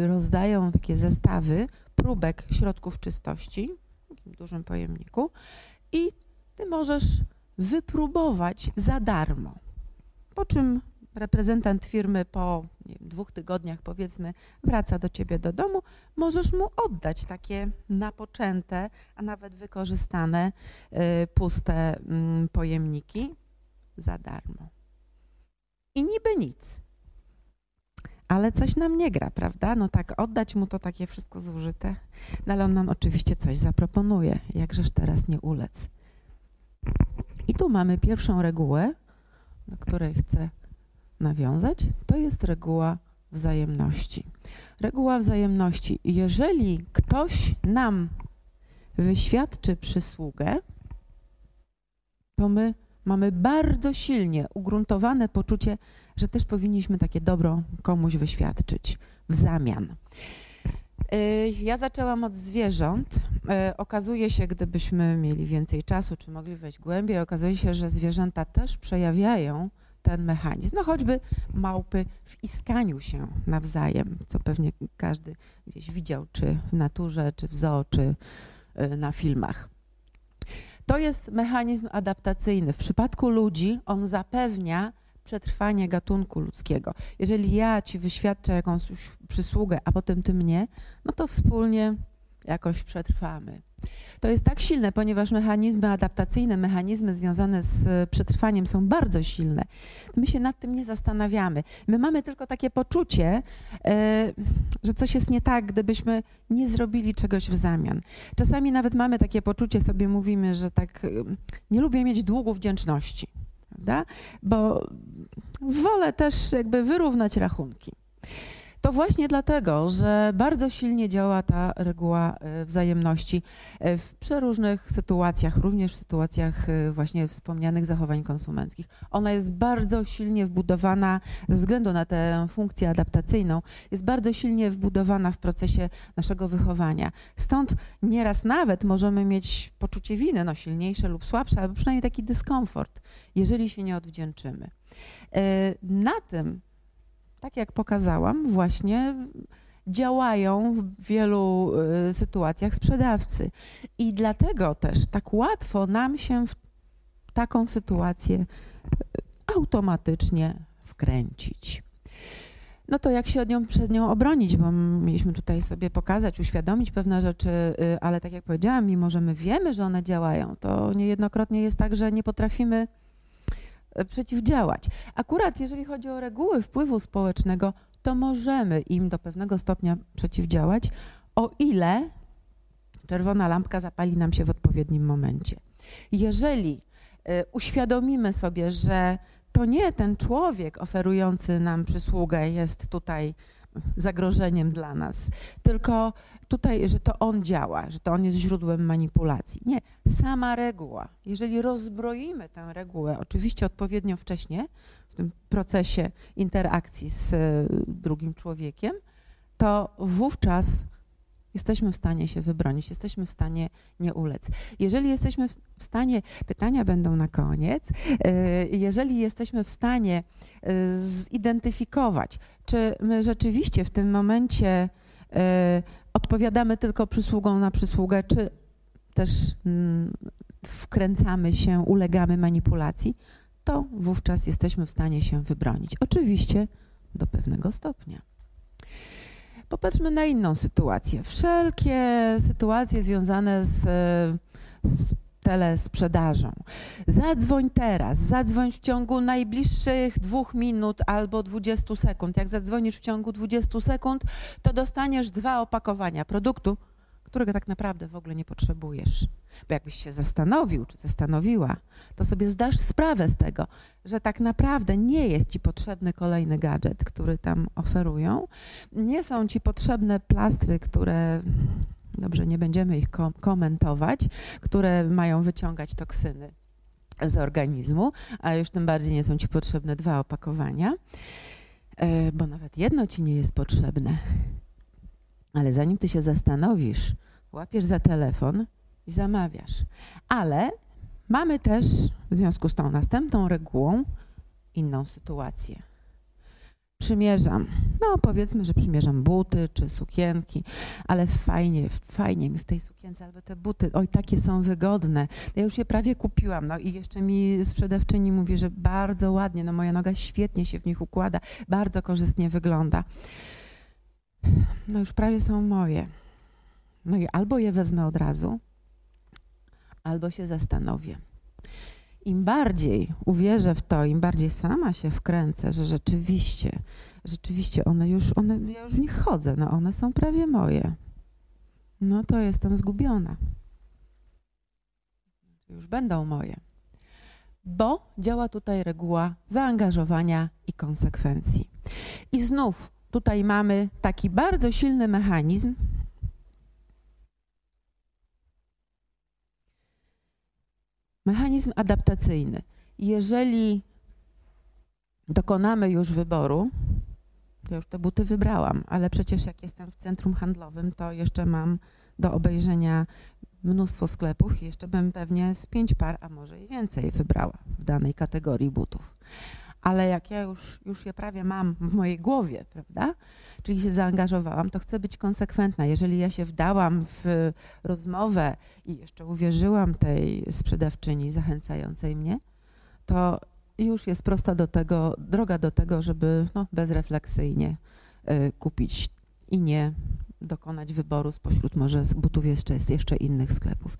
rozdają takie zestawy próbek środków czystości w takim dużym pojemniku i ty możesz wypróbować za darmo. Po czym reprezentant firmy po wiem, dwóch tygodniach, powiedzmy, wraca do ciebie do domu, możesz mu oddać takie napoczęte, a nawet wykorzystane, y, puste y, pojemniki za darmo. I niby nic. Ale coś nam nie gra, prawda? No tak, oddać mu to takie wszystko zużyte. No ale on nam oczywiście coś zaproponuje. Jakżeż teraz nie ulec? I tu mamy pierwszą regułę, do której chcę nawiązać, to jest reguła wzajemności. Reguła wzajemności. Jeżeli ktoś nam wyświadczy przysługę, to my mamy bardzo silnie ugruntowane poczucie, że też powinniśmy takie dobro komuś wyświadczyć w zamian. Y, ja zaczęłam od zwierząt. Y, okazuje się, gdybyśmy mieli więcej czasu, czy mogli wejść głębiej, okazuje się, że zwierzęta też przejawiają ten mechanizm. No choćby małpy w iskaniu się nawzajem, co pewnie każdy gdzieś widział, czy w naturze, czy w zoo, czy y, na filmach. To jest mechanizm adaptacyjny. W przypadku ludzi on zapewnia przetrwanie gatunku ludzkiego. Jeżeli ja ci wyświadczę jakąś przysługę, a potem ty mnie, no to wspólnie jakoś przetrwamy. To jest tak silne, ponieważ mechanizmy adaptacyjne, mechanizmy związane z przetrwaniem są bardzo silne. My się nad tym nie zastanawiamy. My mamy tylko takie poczucie, e, że coś jest nie tak, gdybyśmy nie zrobili czegoś w zamian. Czasami nawet mamy takie poczucie, sobie mówimy, że tak nie lubię mieć długu wdzięczności, prawda? Bo wolę też jakby wyrównać rachunki. To właśnie dlatego, że bardzo silnie działa ta reguła e, wzajemności e, w przeróżnych sytuacjach, również w sytuacjach e, właśnie wspomnianych zachowań konsumenckich. Ona jest bardzo silnie wbudowana, ze względu na tę funkcję adaptacyjną, jest bardzo silnie wbudowana w procesie naszego wychowania. Stąd nieraz nawet możemy mieć poczucie winy, no silniejsze lub słabsze, albo przynajmniej taki dyskomfort, jeżeli się nie odwdzięczymy. Na tym tak jak pokazałam, właśnie działają w wielu y, sytuacjach sprzedawcy. I dlatego też tak łatwo nam się w taką sytuację y, automatycznie wkręcić. No to jak się od nią, przed nią obronić, bo mieliśmy tutaj sobie pokazać, uświadomić pewne rzeczy, y, ale tak jak powiedziałam, mimo że my wiemy, że one działają, to niejednokrotnie jest tak, że nie potrafimy przeciwdziałać. Akurat jeżeli chodzi o reguły wpływu społecznego, to możemy im do pewnego stopnia przeciwdziałać, o ile czerwona lampka zapali nam się w odpowiednim momencie. Jeżeli y, uświadomimy sobie, że to nie ten człowiek oferujący nam przysługę jest tutaj zagrożeniem dla nas, tylko tutaj, że to on działa, że to on jest źródłem manipulacji. Nie, sama reguła. Jeżeli rozbroimy tę regułę, oczywiście odpowiednio wcześnie, w tym procesie interakcji z e, drugim człowiekiem, to wówczas jesteśmy w stanie się wybronić, jesteśmy w stanie nie ulec. Jeżeli jesteśmy w stanie, pytania będą na koniec, e, jeżeli jesteśmy w stanie e, zidentyfikować, czy my rzeczywiście w tym momencie odpowiadamy tylko przysługą na przysługę, czy też mm, wkręcamy się, ulegamy manipulacji, to wówczas jesteśmy w stanie się wybronić. Oczywiście do pewnego stopnia. Popatrzmy na inną sytuację. Wszelkie sytuacje związane z, z telesprzedażą. Zadzwoń teraz, zadzwoń w ciągu najbliższych dwóch minut albo 20 sekund. Jak zadzwonisz w ciągu 20 sekund, to dostaniesz dwa opakowania produktu, którego tak naprawdę w ogóle nie potrzebujesz. Bo jakbyś się zastanowił, czy zastanowiła, to sobie zdasz sprawę z tego, że tak naprawdę nie jest ci potrzebny kolejny gadżet, który tam oferują. Nie są ci potrzebne plastry, które dobrze, nie będziemy ich kom komentować, które mają wyciągać toksyny z organizmu, a już tym bardziej nie są ci potrzebne dwa opakowania, e, bo nawet jedno ci nie jest potrzebne. Ale zanim ty się zastanowisz, łapiesz za telefon i zamawiasz. Ale mamy też w związku z tą następną regułą inną sytuację. przymierzam, no powiedzmy, że przymierzam buty czy sukienki, ale fajnie, fajnie mi w tej sukience, albo te buty, oj, takie są wygodne. Ja już je prawie kupiłam, no i jeszcze mi sprzedawczyni mówi, że bardzo ładnie, no moja noga świetnie się w nich układa, bardzo korzystnie wygląda. No już prawie są moje. No i albo je wezmę od razu, albo się zastanowię. Im bardziej uwierzę w to, im bardziej sama się wkręcę, że rzeczywiście, rzeczywiście one już, one, ja już w nich chodzę, no one są prawie moje. No to jestem zgubiona. Już będą moje. Bo działa tutaj reguła zaangażowania i konsekwencji. I znów tutaj mamy taki bardzo silny mechanizm, Mechanizm adaptacyjny. Jeżeli dokonamy już wyboru, to już te buty wybrałam, ale przecież jak jestem w centrum handlowym, to jeszcze mam do obejrzenia mnóstwo sklepów i jeszcze bym pewnie z pięć par, a może i więcej wybrała w danej kategorii butów ale jak ja już, już je prawie mam w mojej głowie, prawda, czyli się zaangażowałam, to chcę być konsekwentna. Jeżeli ja się wdałam w rozmowę i jeszcze uwierzyłam tej sprzedawczyni zachęcającej mnie, to już jest prosta do tego, droga do tego, żeby no, bezrefleksyjnie y, kupić i nie dokonać wyboru spośród może z butów jeszcze, jeszcze innych sklepów.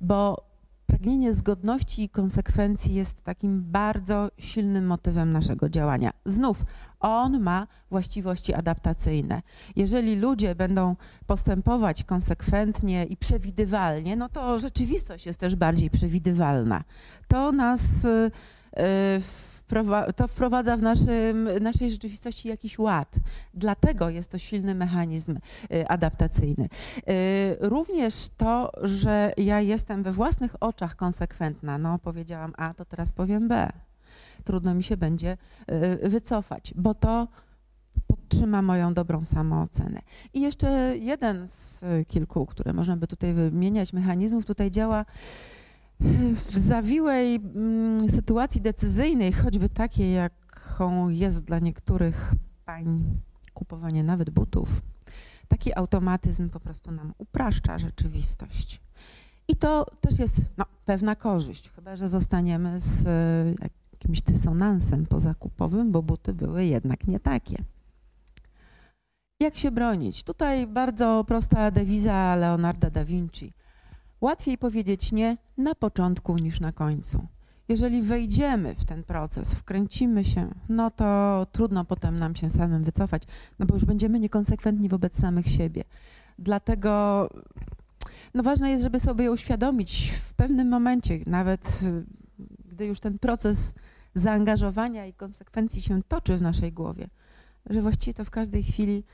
Bo pragnienie zgodności i konsekwencji jest takim bardzo silnym motywem naszego działania. Znów, on ma właściwości adaptacyjne. Jeżeli ludzie będą postępować konsekwentnie i przewidywalnie, no to rzeczywistość jest też bardziej przewidywalna. To nas y, w to wprowadza w naszym, naszej rzeczywistości jakiś ład. Dlatego jest to silny mechanizm y, adaptacyjny. Y, również to, że ja jestem we własnych oczach konsekwentna, no powiedziałam A, to teraz powiem B. Trudno mi się będzie y, wycofać, bo to podtrzyma moją dobrą samoocenę. I jeszcze jeden z kilku, które można by tutaj wymieniać, mechanizmów tutaj działa w zawiłej mm, sytuacji decyzyjnej, choćby takiej, jaką jest dla niektórych pań kupowanie nawet butów, taki automatyzm po prostu nam upraszcza rzeczywistość. I to też jest no, pewna korzyść, chyba że zostaniemy z e, jakimś dysonansem pozakupowym, bo buty były jednak nie takie. Jak się bronić? Tutaj bardzo prosta dewiza Leonarda da Vinci – Łatwiej powiedzieć nie na początku niż na końcu. Jeżeli wejdziemy w ten proces, wkręcimy się, no to trudno potem nam się samym wycofać, no bo już będziemy niekonsekwentni wobec samych siebie. Dlatego no ważne jest, żeby sobie uświadomić w pewnym momencie, nawet gdy już ten proces zaangażowania i konsekwencji się toczy w naszej głowie, że właściwie to w każdej chwili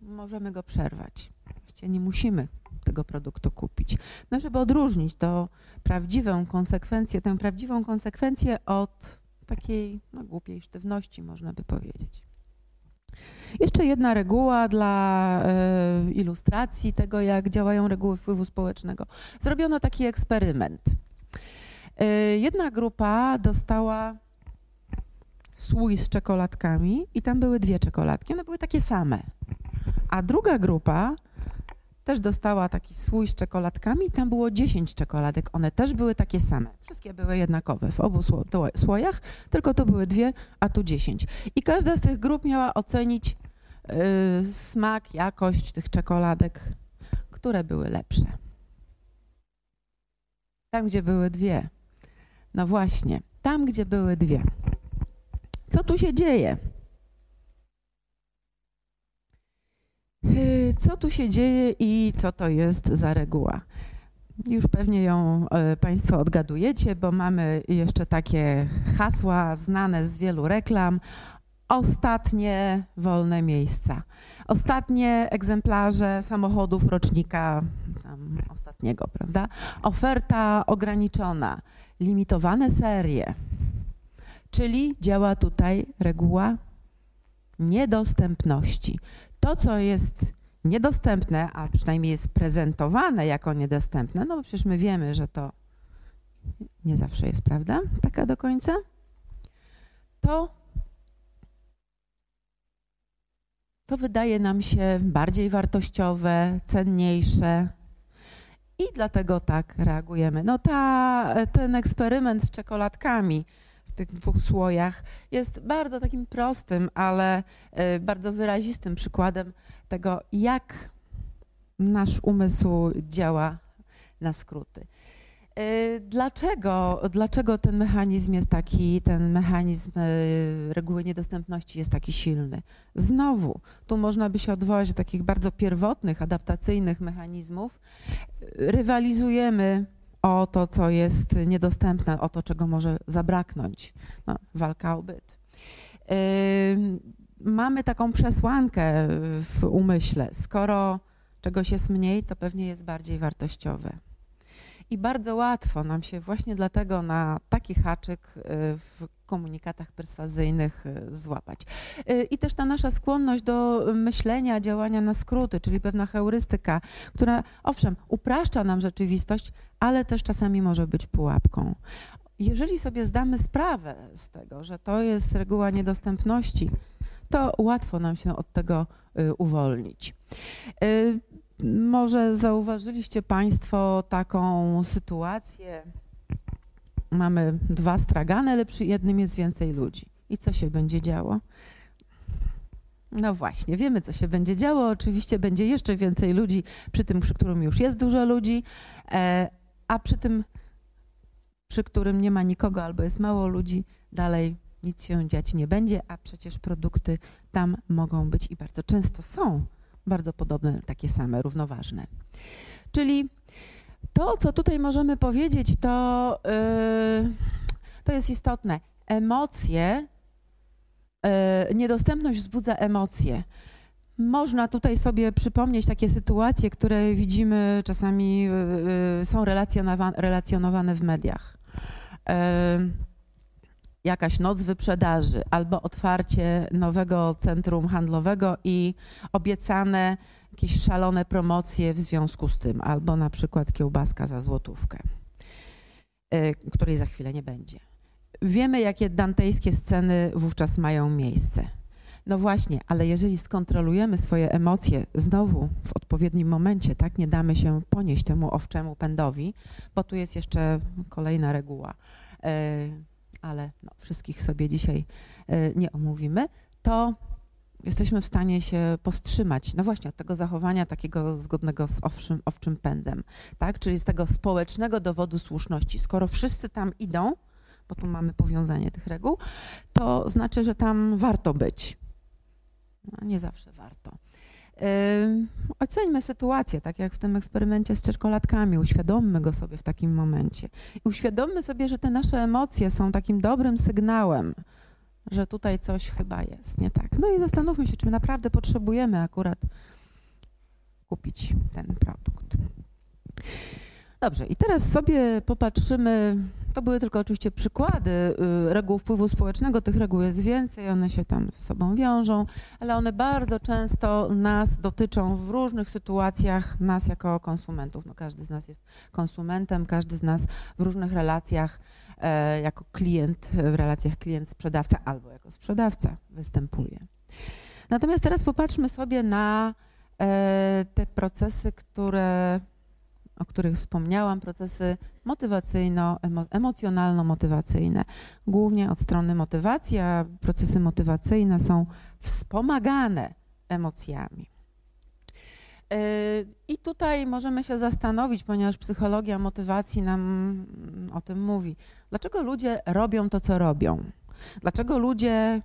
możemy go przerwać. Właściwie nie musimy tego produktu kupić. No, żeby odróżnić to prawdziwą konsekwencję, tę prawdziwą konsekwencję od takiej no, głupiej sztywności, można by powiedzieć. Jeszcze jedna reguła dla y, ilustracji tego, jak działają reguły wpływu społecznego. Zrobiono taki eksperyment. Y, jedna grupa dostała słój z czekoladkami i tam były dwie czekoladki, one były takie same. A druga grupa też dostała taki słój z czekoladkami. Tam było 10 czekoladek. One też były takie same. Wszystkie były jednakowe w obu słojach, tylko to były dwie, a tu 10. I każda z tych grup miała ocenić yy, smak, jakość tych czekoladek, które były lepsze. Tam, gdzie były dwie. No właśnie, tam, gdzie były dwie. Co tu się dzieje? Y, co tu się dzieje i co to jest za reguła? Już pewnie ją y, Państwo odgadujecie, bo mamy jeszcze takie hasła znane z wielu reklam. Ostatnie wolne miejsca. Ostatnie egzemplarze samochodów rocznika ostatniego, prawda? Oferta ograniczona, limitowane serie. Czyli działa tutaj reguła niedostępności to, co jest niedostępne, a przynajmniej jest prezentowane jako niedostępne, no bo przecież my wiemy, że to nie zawsze jest prawda, taka do końca, to to wydaje nam się bardziej wartościowe, cenniejsze. I dlatego tak reagujemy. No ta, ten eksperyment z czekoladkami tych dwóch słojach jest bardzo takim prostym, ale y, bardzo wyrazistym przykładem tego, jak nasz umysł działa na skróty. Y, dlaczego, dlaczego ten mechanizm jest taki, ten mechanizm y, reguły niedostępności jest taki silny? Znowu, tu można by się odwołać do takich bardzo pierwotnych, adaptacyjnych mechanizmów. Rywalizujemy o to, co jest niedostępne, o to, czego może zabraknąć. No, walka o byt. Mamy taką przesłankę w umyśle. Skoro czegoś jest mniej, to pewnie jest bardziej wartościowe. I bardzo łatwo nam się właśnie dlatego na taki haczyk y, w komunikatach perswazyjnych y, złapać. Y, I też ta nasza skłonność do myślenia, działania na skróty, czyli pewna heurystyka, która owszem upraszcza nam rzeczywistość, ale też czasami może być pułapką. Jeżeli sobie zdamy sprawę z tego, że to jest reguła niedostępności, to łatwo nam się od tego uwolnić. Może zauważyliście Państwo taką sytuację. Mamy dwa stragany, ale przy jednym jest więcej ludzi. I co się będzie działo? No właśnie, wiemy, co się będzie działo. Oczywiście będzie jeszcze więcej ludzi przy tym, przy którym już jest dużo ludzi, e, a przy tym, przy którym nie ma nikogo albo jest mało ludzi, dalej nic się dziać nie będzie, a przecież produkty tam mogą być i bardzo często są bardzo podobne, takie same, równoważne. Czyli to, co tutaj możemy powiedzieć, to, yy, to jest istotne. Emocje, yy, niedostępność wzbudza emocje. Można tutaj sobie przypomnieć takie sytuacje, które widzimy czasami yy, są relacjonowane w mediach. Yy, jakaś noc wyprzedaży albo otwarcie nowego centrum handlowego i obiecane jakieś szalone promocje w związku z tym, albo na przykład kiełbaska za złotówkę, y, której za chwilę nie będzie. Wiemy, jakie dantejskie sceny wówczas mają miejsce. No właśnie, ale jeżeli skontrolujemy swoje emocje znowu w odpowiednim momencie, tak, nie damy się ponieść temu owczemu pędowi, bo tu jest jeszcze kolejna reguła. Y, ale no, wszystkich sobie dzisiaj e, nie omówimy, to jesteśmy w stanie się powstrzymać, no właśnie, od tego zachowania takiego zgodnego z owczym, owczym pędem, tak? Czyli z tego społecznego dowodu słuszności. Skoro wszyscy tam idą, bo tu mamy powiązanie tych reguł, to znaczy, że tam warto być. No, nie zawsze warto. Oceńmy sytuację, tak jak w tym eksperymencie z czekoladkami, uświadommy go sobie w takim momencie. I uświadommy sobie, że te nasze emocje są takim dobrym sygnałem, że tutaj coś chyba jest nie tak. No i zastanówmy się, czy my naprawdę potrzebujemy akurat kupić ten produkt. Dobrze, i teraz sobie popatrzymy to były tylko oczywiście przykłady y, reguł wpływu społecznego. Tych reguł jest więcej, one się tam ze sobą wiążą, ale one bardzo często nas dotyczą w różnych sytuacjach, nas jako konsumentów. No, każdy z nas jest konsumentem, każdy z nas w różnych relacjach jako klient, w relacjach klient-sprzedawca albo jako sprzedawca występuje. Natomiast teraz popatrzmy sobie na e, te procesy, które o których wspomniałam, procesy motywacyjno-emocjonalno-motywacyjne. Głównie od strony motywacji, a procesy motywacyjne są wspomagane emocjami. Yy, I tutaj możemy się zastanowić, ponieważ psychologia motywacji nam o tym mówi, dlaczego ludzie robią to, co robią? Dlaczego ludzie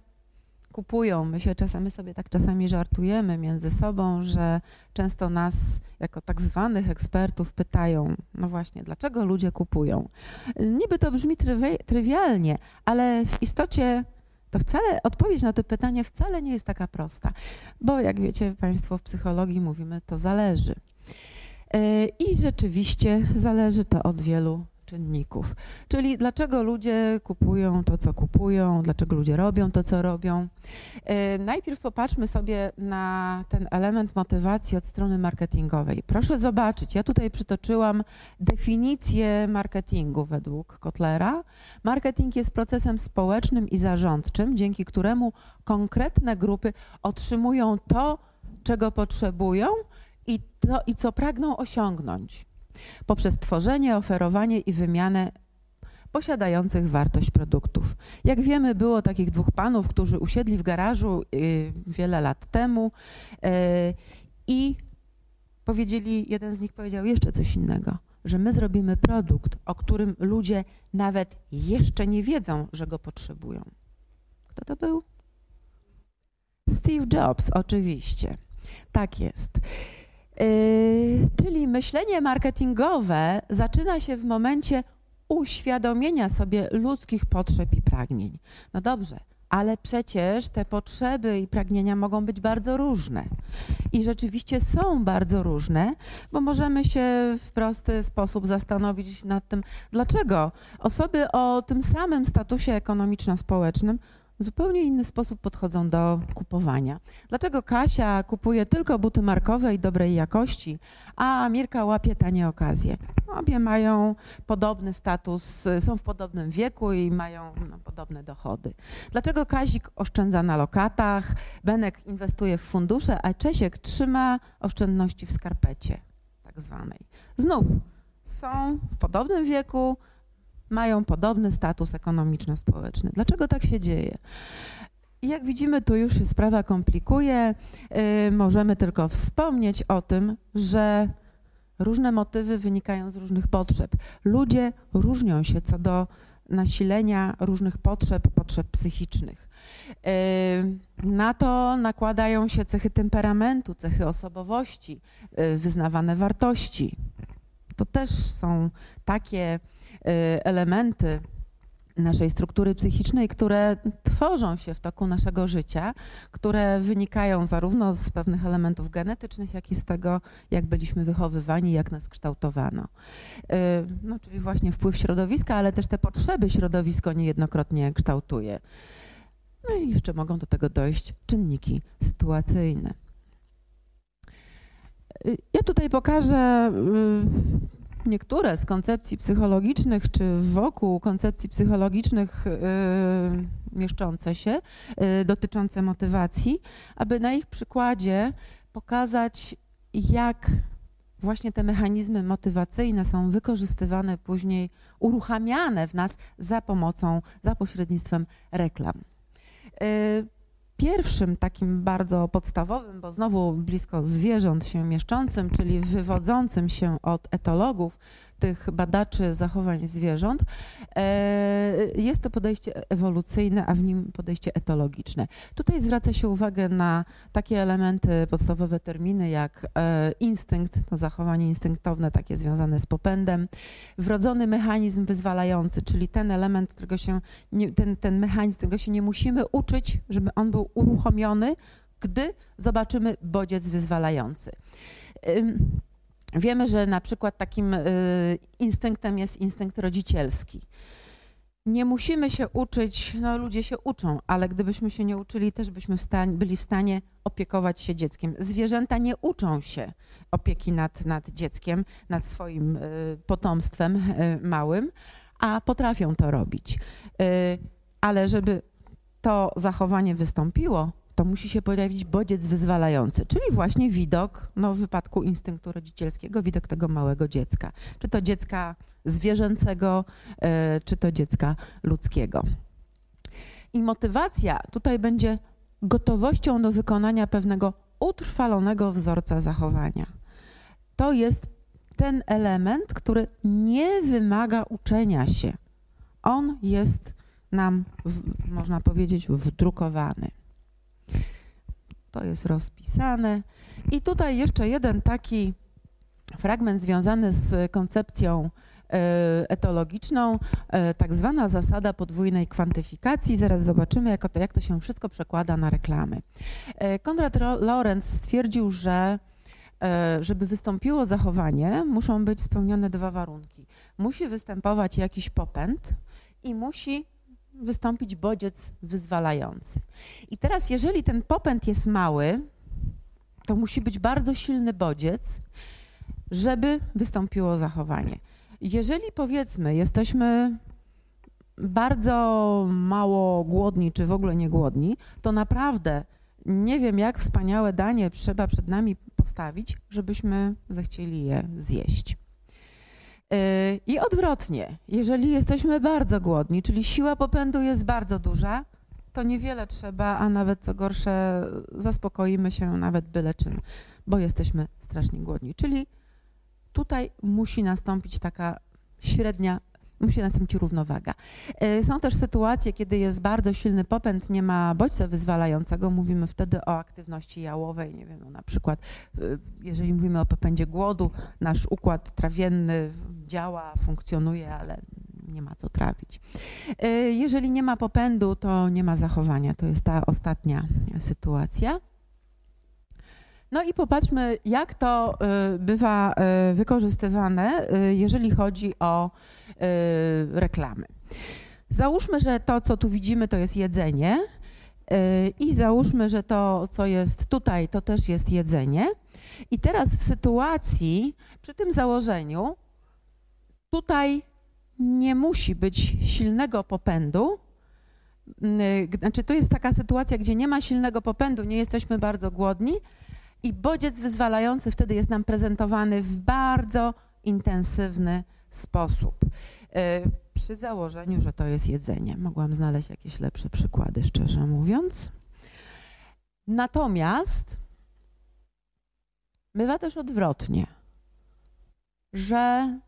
kupują. My się czasami sobie tak czasami żartujemy między sobą, że często nas jako tak zwanych ekspertów pytają, no właśnie, dlaczego ludzie kupują? Niby to brzmi trywi trywialnie, ale w istocie to wcale odpowiedź na to pytanie wcale nie jest taka prosta, bo jak wiecie Państwo w psychologii mówimy, to zależy. E, I rzeczywiście zależy to od wielu czynników. Czyli dlaczego ludzie kupują to, co kupują, dlaczego ludzie robią to, co robią. E, najpierw popatrzmy sobie na ten element motywacji od strony marketingowej. Proszę zobaczyć, ja tutaj przytoczyłam definicję marketingu według Kotlera. Marketing jest procesem społecznym i zarządczym, dzięki któremu konkretne grupy otrzymują to, czego potrzebują i, to, i co pragną osiągnąć poprzez tworzenie, oferowanie i wymianę posiadających wartość produktów. Jak wiemy, było takich dwóch panów, którzy usiedli w garażu y, wiele lat temu y, i powiedzieli, jeden z nich powiedział jeszcze coś innego, że my zrobimy produkt, o którym ludzie nawet jeszcze nie wiedzą, że go potrzebują. Kto to był? Steve Jobs, oczywiście. Tak jest. Yy, czyli myślenie marketingowe zaczyna się w momencie uświadomienia sobie ludzkich potrzeb i pragnień. No dobrze, ale przecież te potrzeby i pragnienia mogą być bardzo różne. I rzeczywiście są bardzo różne, bo możemy się w prosty sposób zastanowić nad tym, dlaczego osoby o tym samym statusie ekonomiczno-społecznym zupełnie inny sposób podchodzą do kupowania. Dlaczego Kasia kupuje tylko buty markowe i dobrej jakości, a Mirka łapie tanie okazje? Obie mają podobny status, są w podobnym wieku i mają no, podobne dochody. Dlaczego Kazik oszczędza na lokatach, Benek inwestuje w fundusze, a Czesiek trzyma oszczędności w skarpecie tak zwanej? Znów są w podobnym wieku, mają podobny status ekonomiczno-społeczny. Dlaczego tak się dzieje? Jak widzimy, tu już się sprawa komplikuje. Yy, możemy tylko wspomnieć o tym, że różne motywy wynikają z różnych potrzeb. Ludzie różnią się co do nasilenia różnych potrzeb, potrzeb psychicznych. Yy, na to nakładają się cechy temperamentu, cechy osobowości, yy, wyznawane wartości. To też są takie Y, elementy naszej struktury psychicznej, które tworzą się w toku naszego życia, które wynikają zarówno z pewnych elementów genetycznych, jak i z tego, jak byliśmy wychowywani, jak nas kształtowano. Y, no, czyli właśnie wpływ środowiska, ale też te potrzeby środowisko niejednokrotnie kształtuje. No i jeszcze mogą do tego dojść czynniki sytuacyjne. Y, ja tutaj pokażę niektóre z koncepcji psychologicznych, czy wokół koncepcji psychologicznych yy, mieszczące się, yy, dotyczące motywacji, aby na ich przykładzie pokazać, jak właśnie te mechanizmy motywacyjne są wykorzystywane później, uruchamiane w nas za pomocą, za pośrednictwem reklam. Yy, Pierwszym takim bardzo podstawowym, bo znowu blisko zwierząt się mieszczącym, czyli wywodzącym się od etologów, tych badaczy zachowań zwierząt, e, jest to podejście ewolucyjne, a w nim podejście etologiczne. Tutaj zwraca się uwagę na takie elementy, podstawowe terminy jak e, instynkt, to zachowanie instynktowne, takie związane z popędem, wrodzony mechanizm wyzwalający, czyli ten element, którego się, ten, ten mechanizm, którego się nie musimy uczyć, żeby on był uruchomiony, gdy zobaczymy bodziec wyzwalający. Wiemy, że na przykład takim y, instynktem jest instynkt rodzicielski. Nie musimy się uczyć, no ludzie się uczą, ale gdybyśmy się nie uczyli, też byśmy w stanie, byli w stanie opiekować się dzieckiem. Zwierzęta nie uczą się opieki nad, nad dzieckiem, nad swoim y, potomstwem y, małym, a potrafią to robić. Ale żeby to zachowanie wystąpiło, to musi się pojawić bodziec wyzwalający, czyli właśnie widok, no w wypadku instynktu rodzicielskiego, widok tego małego dziecka. Czy to dziecka zwierzęcego, e, czy to dziecka ludzkiego. I motywacja tutaj będzie gotowością do wykonania pewnego utrwalonego wzorca zachowania. To jest ten element, który nie wymaga uczenia się. On jest nam, można powiedzieć, wdrukowany. To jest rozpisane. I tutaj jeszcze jeden taki fragment związany z koncepcją e, etologiczną, e, tak zwana zasada podwójnej kwantyfikacji. Zaraz zobaczymy, jak to, jak to się wszystko przekłada na reklamy. E, Konrad Lorenz stwierdził, że żeby wystąpiło zachowanie, muszą być spełnione dwa warunki. Musi występować jakiś popęd i musi wystąpić bodziec wyzwalający. I teraz, jeżeli ten popęd jest mały, to musi być bardzo silny bodziec, żeby wystąpiło zachowanie. Jeżeli powiedzmy, jesteśmy bardzo mało głodni, czy w ogóle nie głodni, to naprawdę nie wiem, jak wspaniałe danie trzeba przed nami postawić, żebyśmy zechcieli je zjeść. Yy, I odwrotnie, jeżeli jesteśmy bardzo głodni, czyli siła popędu jest bardzo duża, to niewiele trzeba, a nawet co gorsze, zaspokoimy się nawet byle czym, bo jesteśmy strasznie głodni. Czyli tutaj musi nastąpić taka średnia musi nastąpić równowaga. E, są też sytuacje, kiedy jest bardzo silny popęd, nie ma bodźca wyzwalającego, mówimy wtedy o aktywności jałowej, nie wiem, no na przykład e, jeżeli mówimy o popędzie głodu, nasz układ trawienny działa, funkcjonuje, ale nie ma co trawić. E, jeżeli nie ma popędu, to nie ma zachowania, to jest ta ostatnia sytuacja. No i popatrzmy, jak to bywa wykorzystywane, jeżeli chodzi o Y, reklamy. Załóżmy, że to, co tu widzimy, to jest jedzenie. Y, I załóżmy, że to, co jest tutaj, to też jest jedzenie. I teraz w sytuacji, przy tym założeniu, tutaj nie musi być silnego popędu. Y, znaczy, to jest taka sytuacja, gdzie nie ma silnego popędu, nie jesteśmy bardzo głodni, i bodziec wyzwalający wtedy jest nam prezentowany w bardzo intensywny sposób. E, przy założeniu, że to jest jedzenie. Mogłam znaleźć jakieś lepsze przykłady, szczerze mówiąc. Natomiast bywa też odwrotnie, że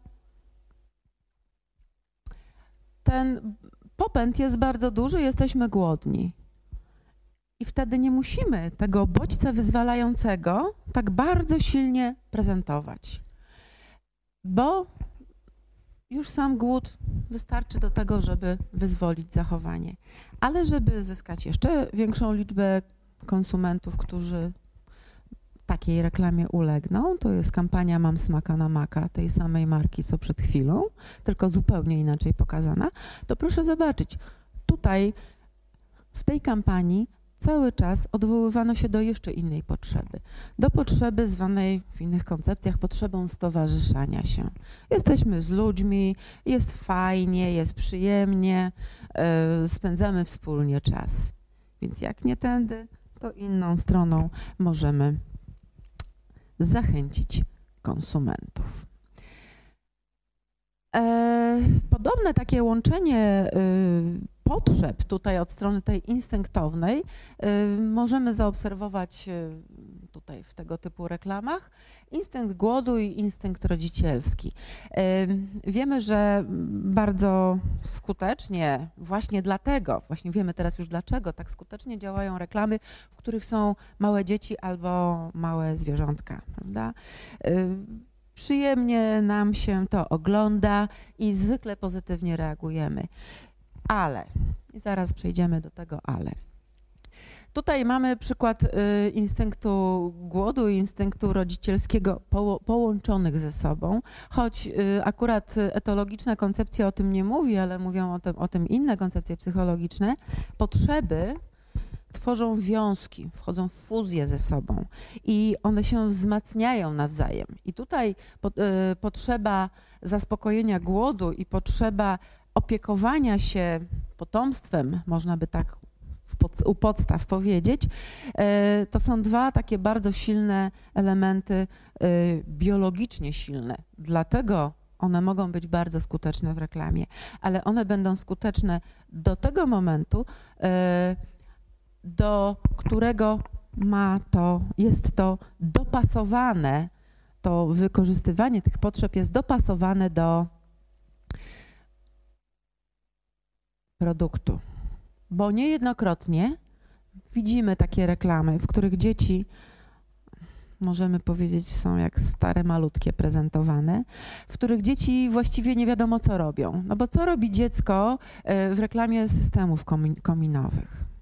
ten popęd jest bardzo duży, jesteśmy głodni. I wtedy nie musimy tego bodźca wyzwalającego tak bardzo silnie prezentować, bo już sam głód wystarczy do tego, żeby wyzwolić zachowanie. Ale żeby zyskać jeszcze większą liczbę konsumentów, którzy takiej reklamie ulegną, to jest kampania Mam smaka na maka tej samej marki co przed chwilą, tylko zupełnie inaczej pokazana, to proszę zobaczyć, tutaj w tej kampanii cały czas odwoływano się do jeszcze innej potrzeby. Do potrzeby zwanej w innych koncepcjach potrzebą stowarzyszania się. Jesteśmy z ludźmi, jest fajnie, jest przyjemnie, yy, spędzamy wspólnie czas. Więc jak nie tędy, to inną stroną możemy zachęcić konsumentów. E, podobne takie łączenie y, potrzeb tutaj od strony tej instynktownej y, możemy zaobserwować y, tutaj w tego typu reklamach instynkt głodu i instynkt rodzicielski. Wiemy, że bardzo skutecznie, właśnie dlatego, właśnie wiemy teraz już dlaczego, tak skutecznie działają reklamy, w których są małe dzieci albo małe zwierzątka, prawda? Przyjemnie nam się to ogląda i zwykle pozytywnie reagujemy ale. Zaraz przejdziemy do tego ale. Tutaj mamy przykład y, instynktu głodu i instynktu rodzicielskiego po, połączonych ze sobą, choć y, akurat etologiczna koncepcja o tym nie mówi, ale mówią o tym, o tym inne koncepcje psychologiczne. Potrzeby tworzą wiązki, wchodzą w fuzję ze sobą i one się wzmacniają nawzajem. I tutaj po, y, potrzeba zaspokojenia głodu i potrzeba opiekowania się potomstwem, można by tak pod, u podstaw powiedzieć, e, to są dwa takie bardzo silne elementy, e, biologicznie silne. Dlatego one mogą być bardzo skuteczne w reklamie, ale one będą skuteczne do tego momentu, e, do którego ma to, jest to dopasowane, to wykorzystywanie tych potrzeb jest dopasowane do produktu. Bo niejednokrotnie widzimy takie reklamy, w których dzieci, możemy powiedzieć, są jak stare, malutkie prezentowane, w których dzieci właściwie nie wiadomo, co robią. No bo co robi dziecko e, w reklamie systemów kominowych?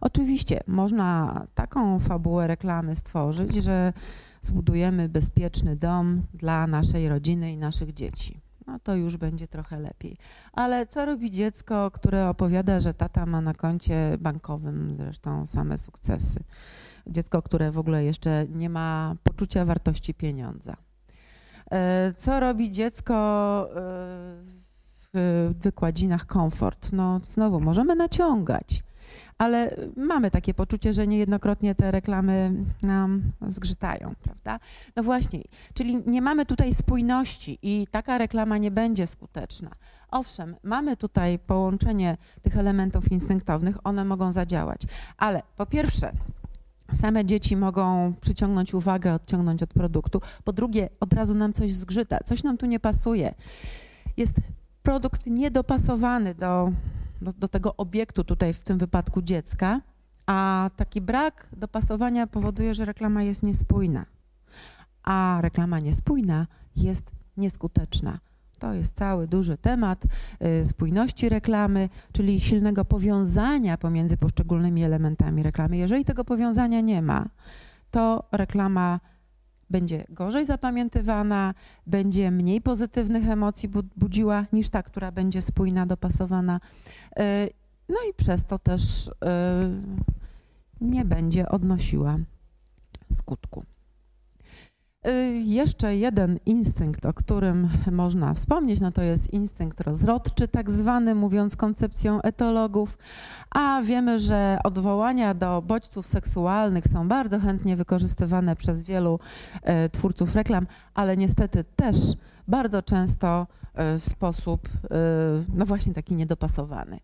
Oczywiście można taką fabułę reklamy stworzyć, że zbudujemy bezpieczny dom dla naszej rodziny i naszych dzieci. No to już będzie trochę lepiej. Ale co robi dziecko, które opowiada, że tata ma na koncie bankowym zresztą same sukcesy? Dziecko, które w ogóle jeszcze nie ma poczucia wartości pieniądza. E, co robi dziecko e, w wykładzinach komfort? No znowu, możemy naciągać ale mamy takie poczucie, że niejednokrotnie te reklamy nam zgrzytają, prawda? No właśnie, czyli nie mamy tutaj spójności i taka reklama nie będzie skuteczna. Owszem, mamy tutaj połączenie tych elementów instynktownych, one mogą zadziałać, ale po pierwsze, Same dzieci mogą przyciągnąć uwagę, odciągnąć od produktu. Po drugie, od razu nam coś zgrzyta, coś nam tu nie pasuje. Jest produkt niedopasowany do do, do tego obiektu, tutaj w tym wypadku dziecka, a taki brak dopasowania powoduje, że reklama jest niespójna. A reklama niespójna jest nieskuteczna. To jest cały duży temat y, spójności reklamy, czyli silnego powiązania pomiędzy poszczególnymi elementami reklamy. Jeżeli tego powiązania nie ma, to reklama będzie gorzej zapamiętywana, będzie mniej pozytywnych emocji budziła niż ta, która będzie spójna, dopasowana. Y, no i przez to też y, nie będzie odnosiła skutku. Y, jeszcze jeden instynkt, o którym można wspomnieć, no to jest instynkt rozrodczy, tak zwany, mówiąc koncepcją etologów, a wiemy, że odwołania do bodźców seksualnych są bardzo chętnie wykorzystywane przez wielu y, twórców reklam, ale niestety też bardzo często y, w sposób, no właśnie taki niedopasowany.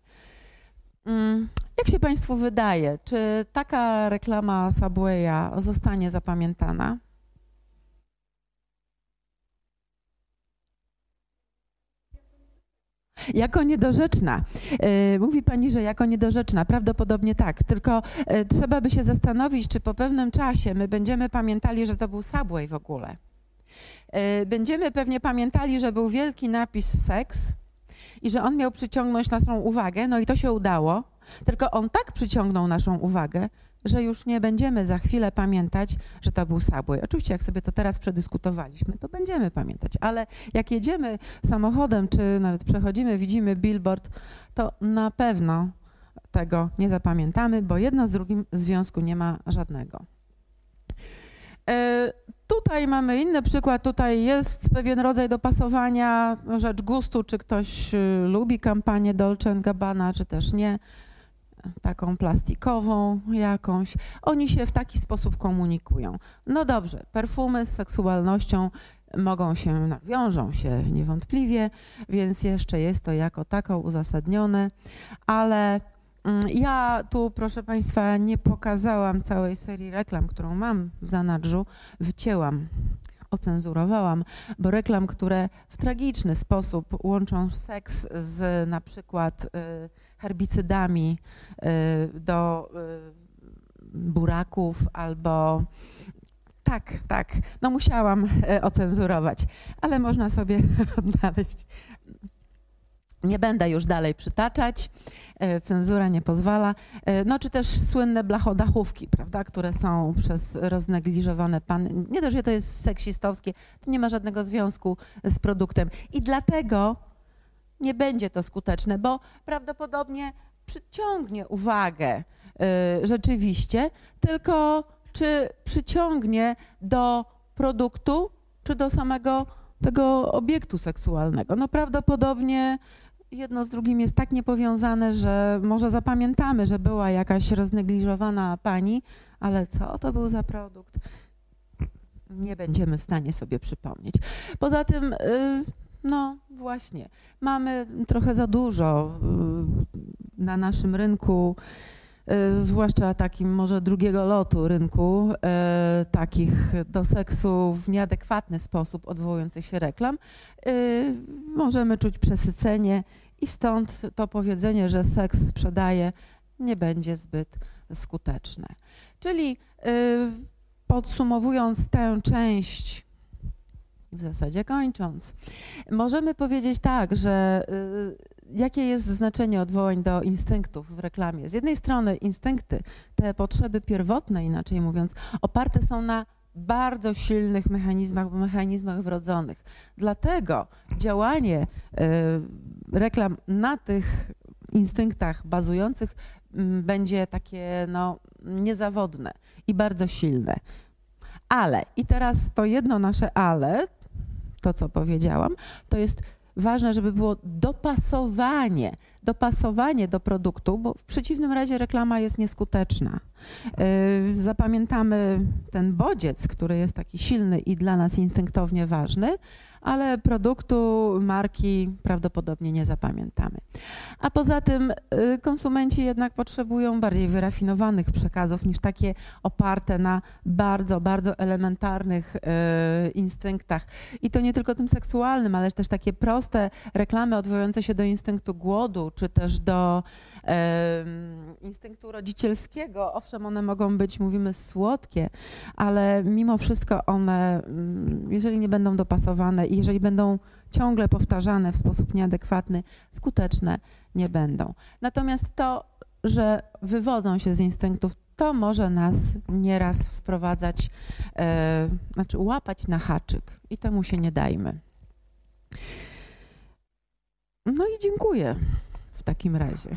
Mm, jak się Państwu wydaje, czy taka reklama Subwaya zostanie zapamiętana? Jako niedorzeczna. E, mówi pani, że jako niedorzeczna. Prawdopodobnie tak. Tylko e, trzeba by się zastanowić, czy po pewnym czasie my będziemy pamiętali, że to był Subway w ogóle. E, będziemy pewnie pamiętali, że był wielki napis seks i że on miał przyciągnąć naszą uwagę, no i to się udało. Tylko on tak przyciągnął naszą uwagę, że już nie będziemy za chwilę pamiętać, że to był Subway. Oczywiście, jak sobie to teraz przedyskutowaliśmy, to będziemy pamiętać, ale jak jedziemy samochodem, czy nawet przechodzimy, widzimy billboard, to na pewno tego nie zapamiętamy, bo jedno z drugim związku nie ma żadnego. E, tutaj mamy inny przykład. Tutaj jest pewien rodzaj dopasowania, rzecz gustu, czy ktoś y, lubi kampanię Dolce Gabbana, czy też nie taką plastikową jakąś. Oni się w taki sposób komunikują. No dobrze, perfumy z seksualnością mogą się, no, wiążą się niewątpliwie, więc jeszcze jest to jako tako uzasadnione, ale mm, ja tu, proszę Państwa, nie pokazałam całej serii reklam, którą mam w zanadrzu, wycięłam ocenzurowałam, bo reklam, które w tragiczny sposób łączą seks z na przykład y, herbicydami y, do y, buraków albo tak, tak, no musiałam ocenzurować, ale można sobie odnaleźć. Nie będę już dalej przytaczać. Cenzura nie pozwala. No czy też słynne blachodachówki, prawda, które są przez roznegliżowane pan. Nie dość, że to jest seksistowskie, to nie ma żadnego związku z produktem. I dlatego nie będzie to skuteczne, bo prawdopodobnie przyciągnie uwagę y, rzeczywiście, tylko czy przyciągnie do produktu, czy do samego tego obiektu seksualnego. No prawdopodobnie jedno z drugim jest tak niepowiązane, że może zapamiętamy, że była jakaś roznegliżowana pani, ale co to był za produkt? Nie będziemy w stanie sobie przypomnieć. Poza tym, y, no właśnie, mamy trochę za dużo y, na naszym rynku y, zwłaszcza takim może drugiego lotu rynku, takich do seksu w nieadekwatny sposób odwołujących się reklam, możemy czuć przesycenie i stąd to powiedzenie, że seks sprzedaje, nie będzie zbyt skuteczne. Czyli y, podsumowując tę część, w zasadzie kończąc, możemy powiedzieć tak, że y, jakie jest znaczenie odwołań do instynktów w reklamie? Z jednej strony instynkty, te potrzeby pierwotne, inaczej mówiąc, oparte są na bardzo silnych mechanizmach, mechanizmach wrodzonych. Dlatego działanie y, reklam na tych instynktach bazujących mm, będzie takie no, niezawodne i bardzo silne. Ale, i teraz to jedno nasze ale, to co powiedziałam, to jest ważne, żeby było dopasowanie, dopasowanie do produktu, bo w przeciwnym razie reklama jest nieskuteczna. Yy, Zapamiętamy ten bodziec, który jest taki silny i dla nas instynktownie ważny, ale produktu, marki prawdopodobnie nie zapamiętamy. A poza tym y, konsumenci jednak potrzebują bardziej wyrafinowanych przekazów niż takie oparte na bardzo, bardzo elementarnych y, instynktach. I to nie tylko tym seksualnym, ale też takie proste reklamy odwołujące się do instynktu głodu, czy też do instynktu rodzicielskiego. Owszem, one mogą być, mówimy, słodkie, ale mimo wszystko one, mm, jeżeli nie będą dopasowane i jeżeli będą ciągle powtarzane w sposób nieadekwatny, skuteczne nie będą. Natomiast to, że wywodzą się z instynktów, to może nas nieraz wprowadzać, e, znaczy łapać na haczyk i temu się nie dajmy. No i dziękuję w takim razie.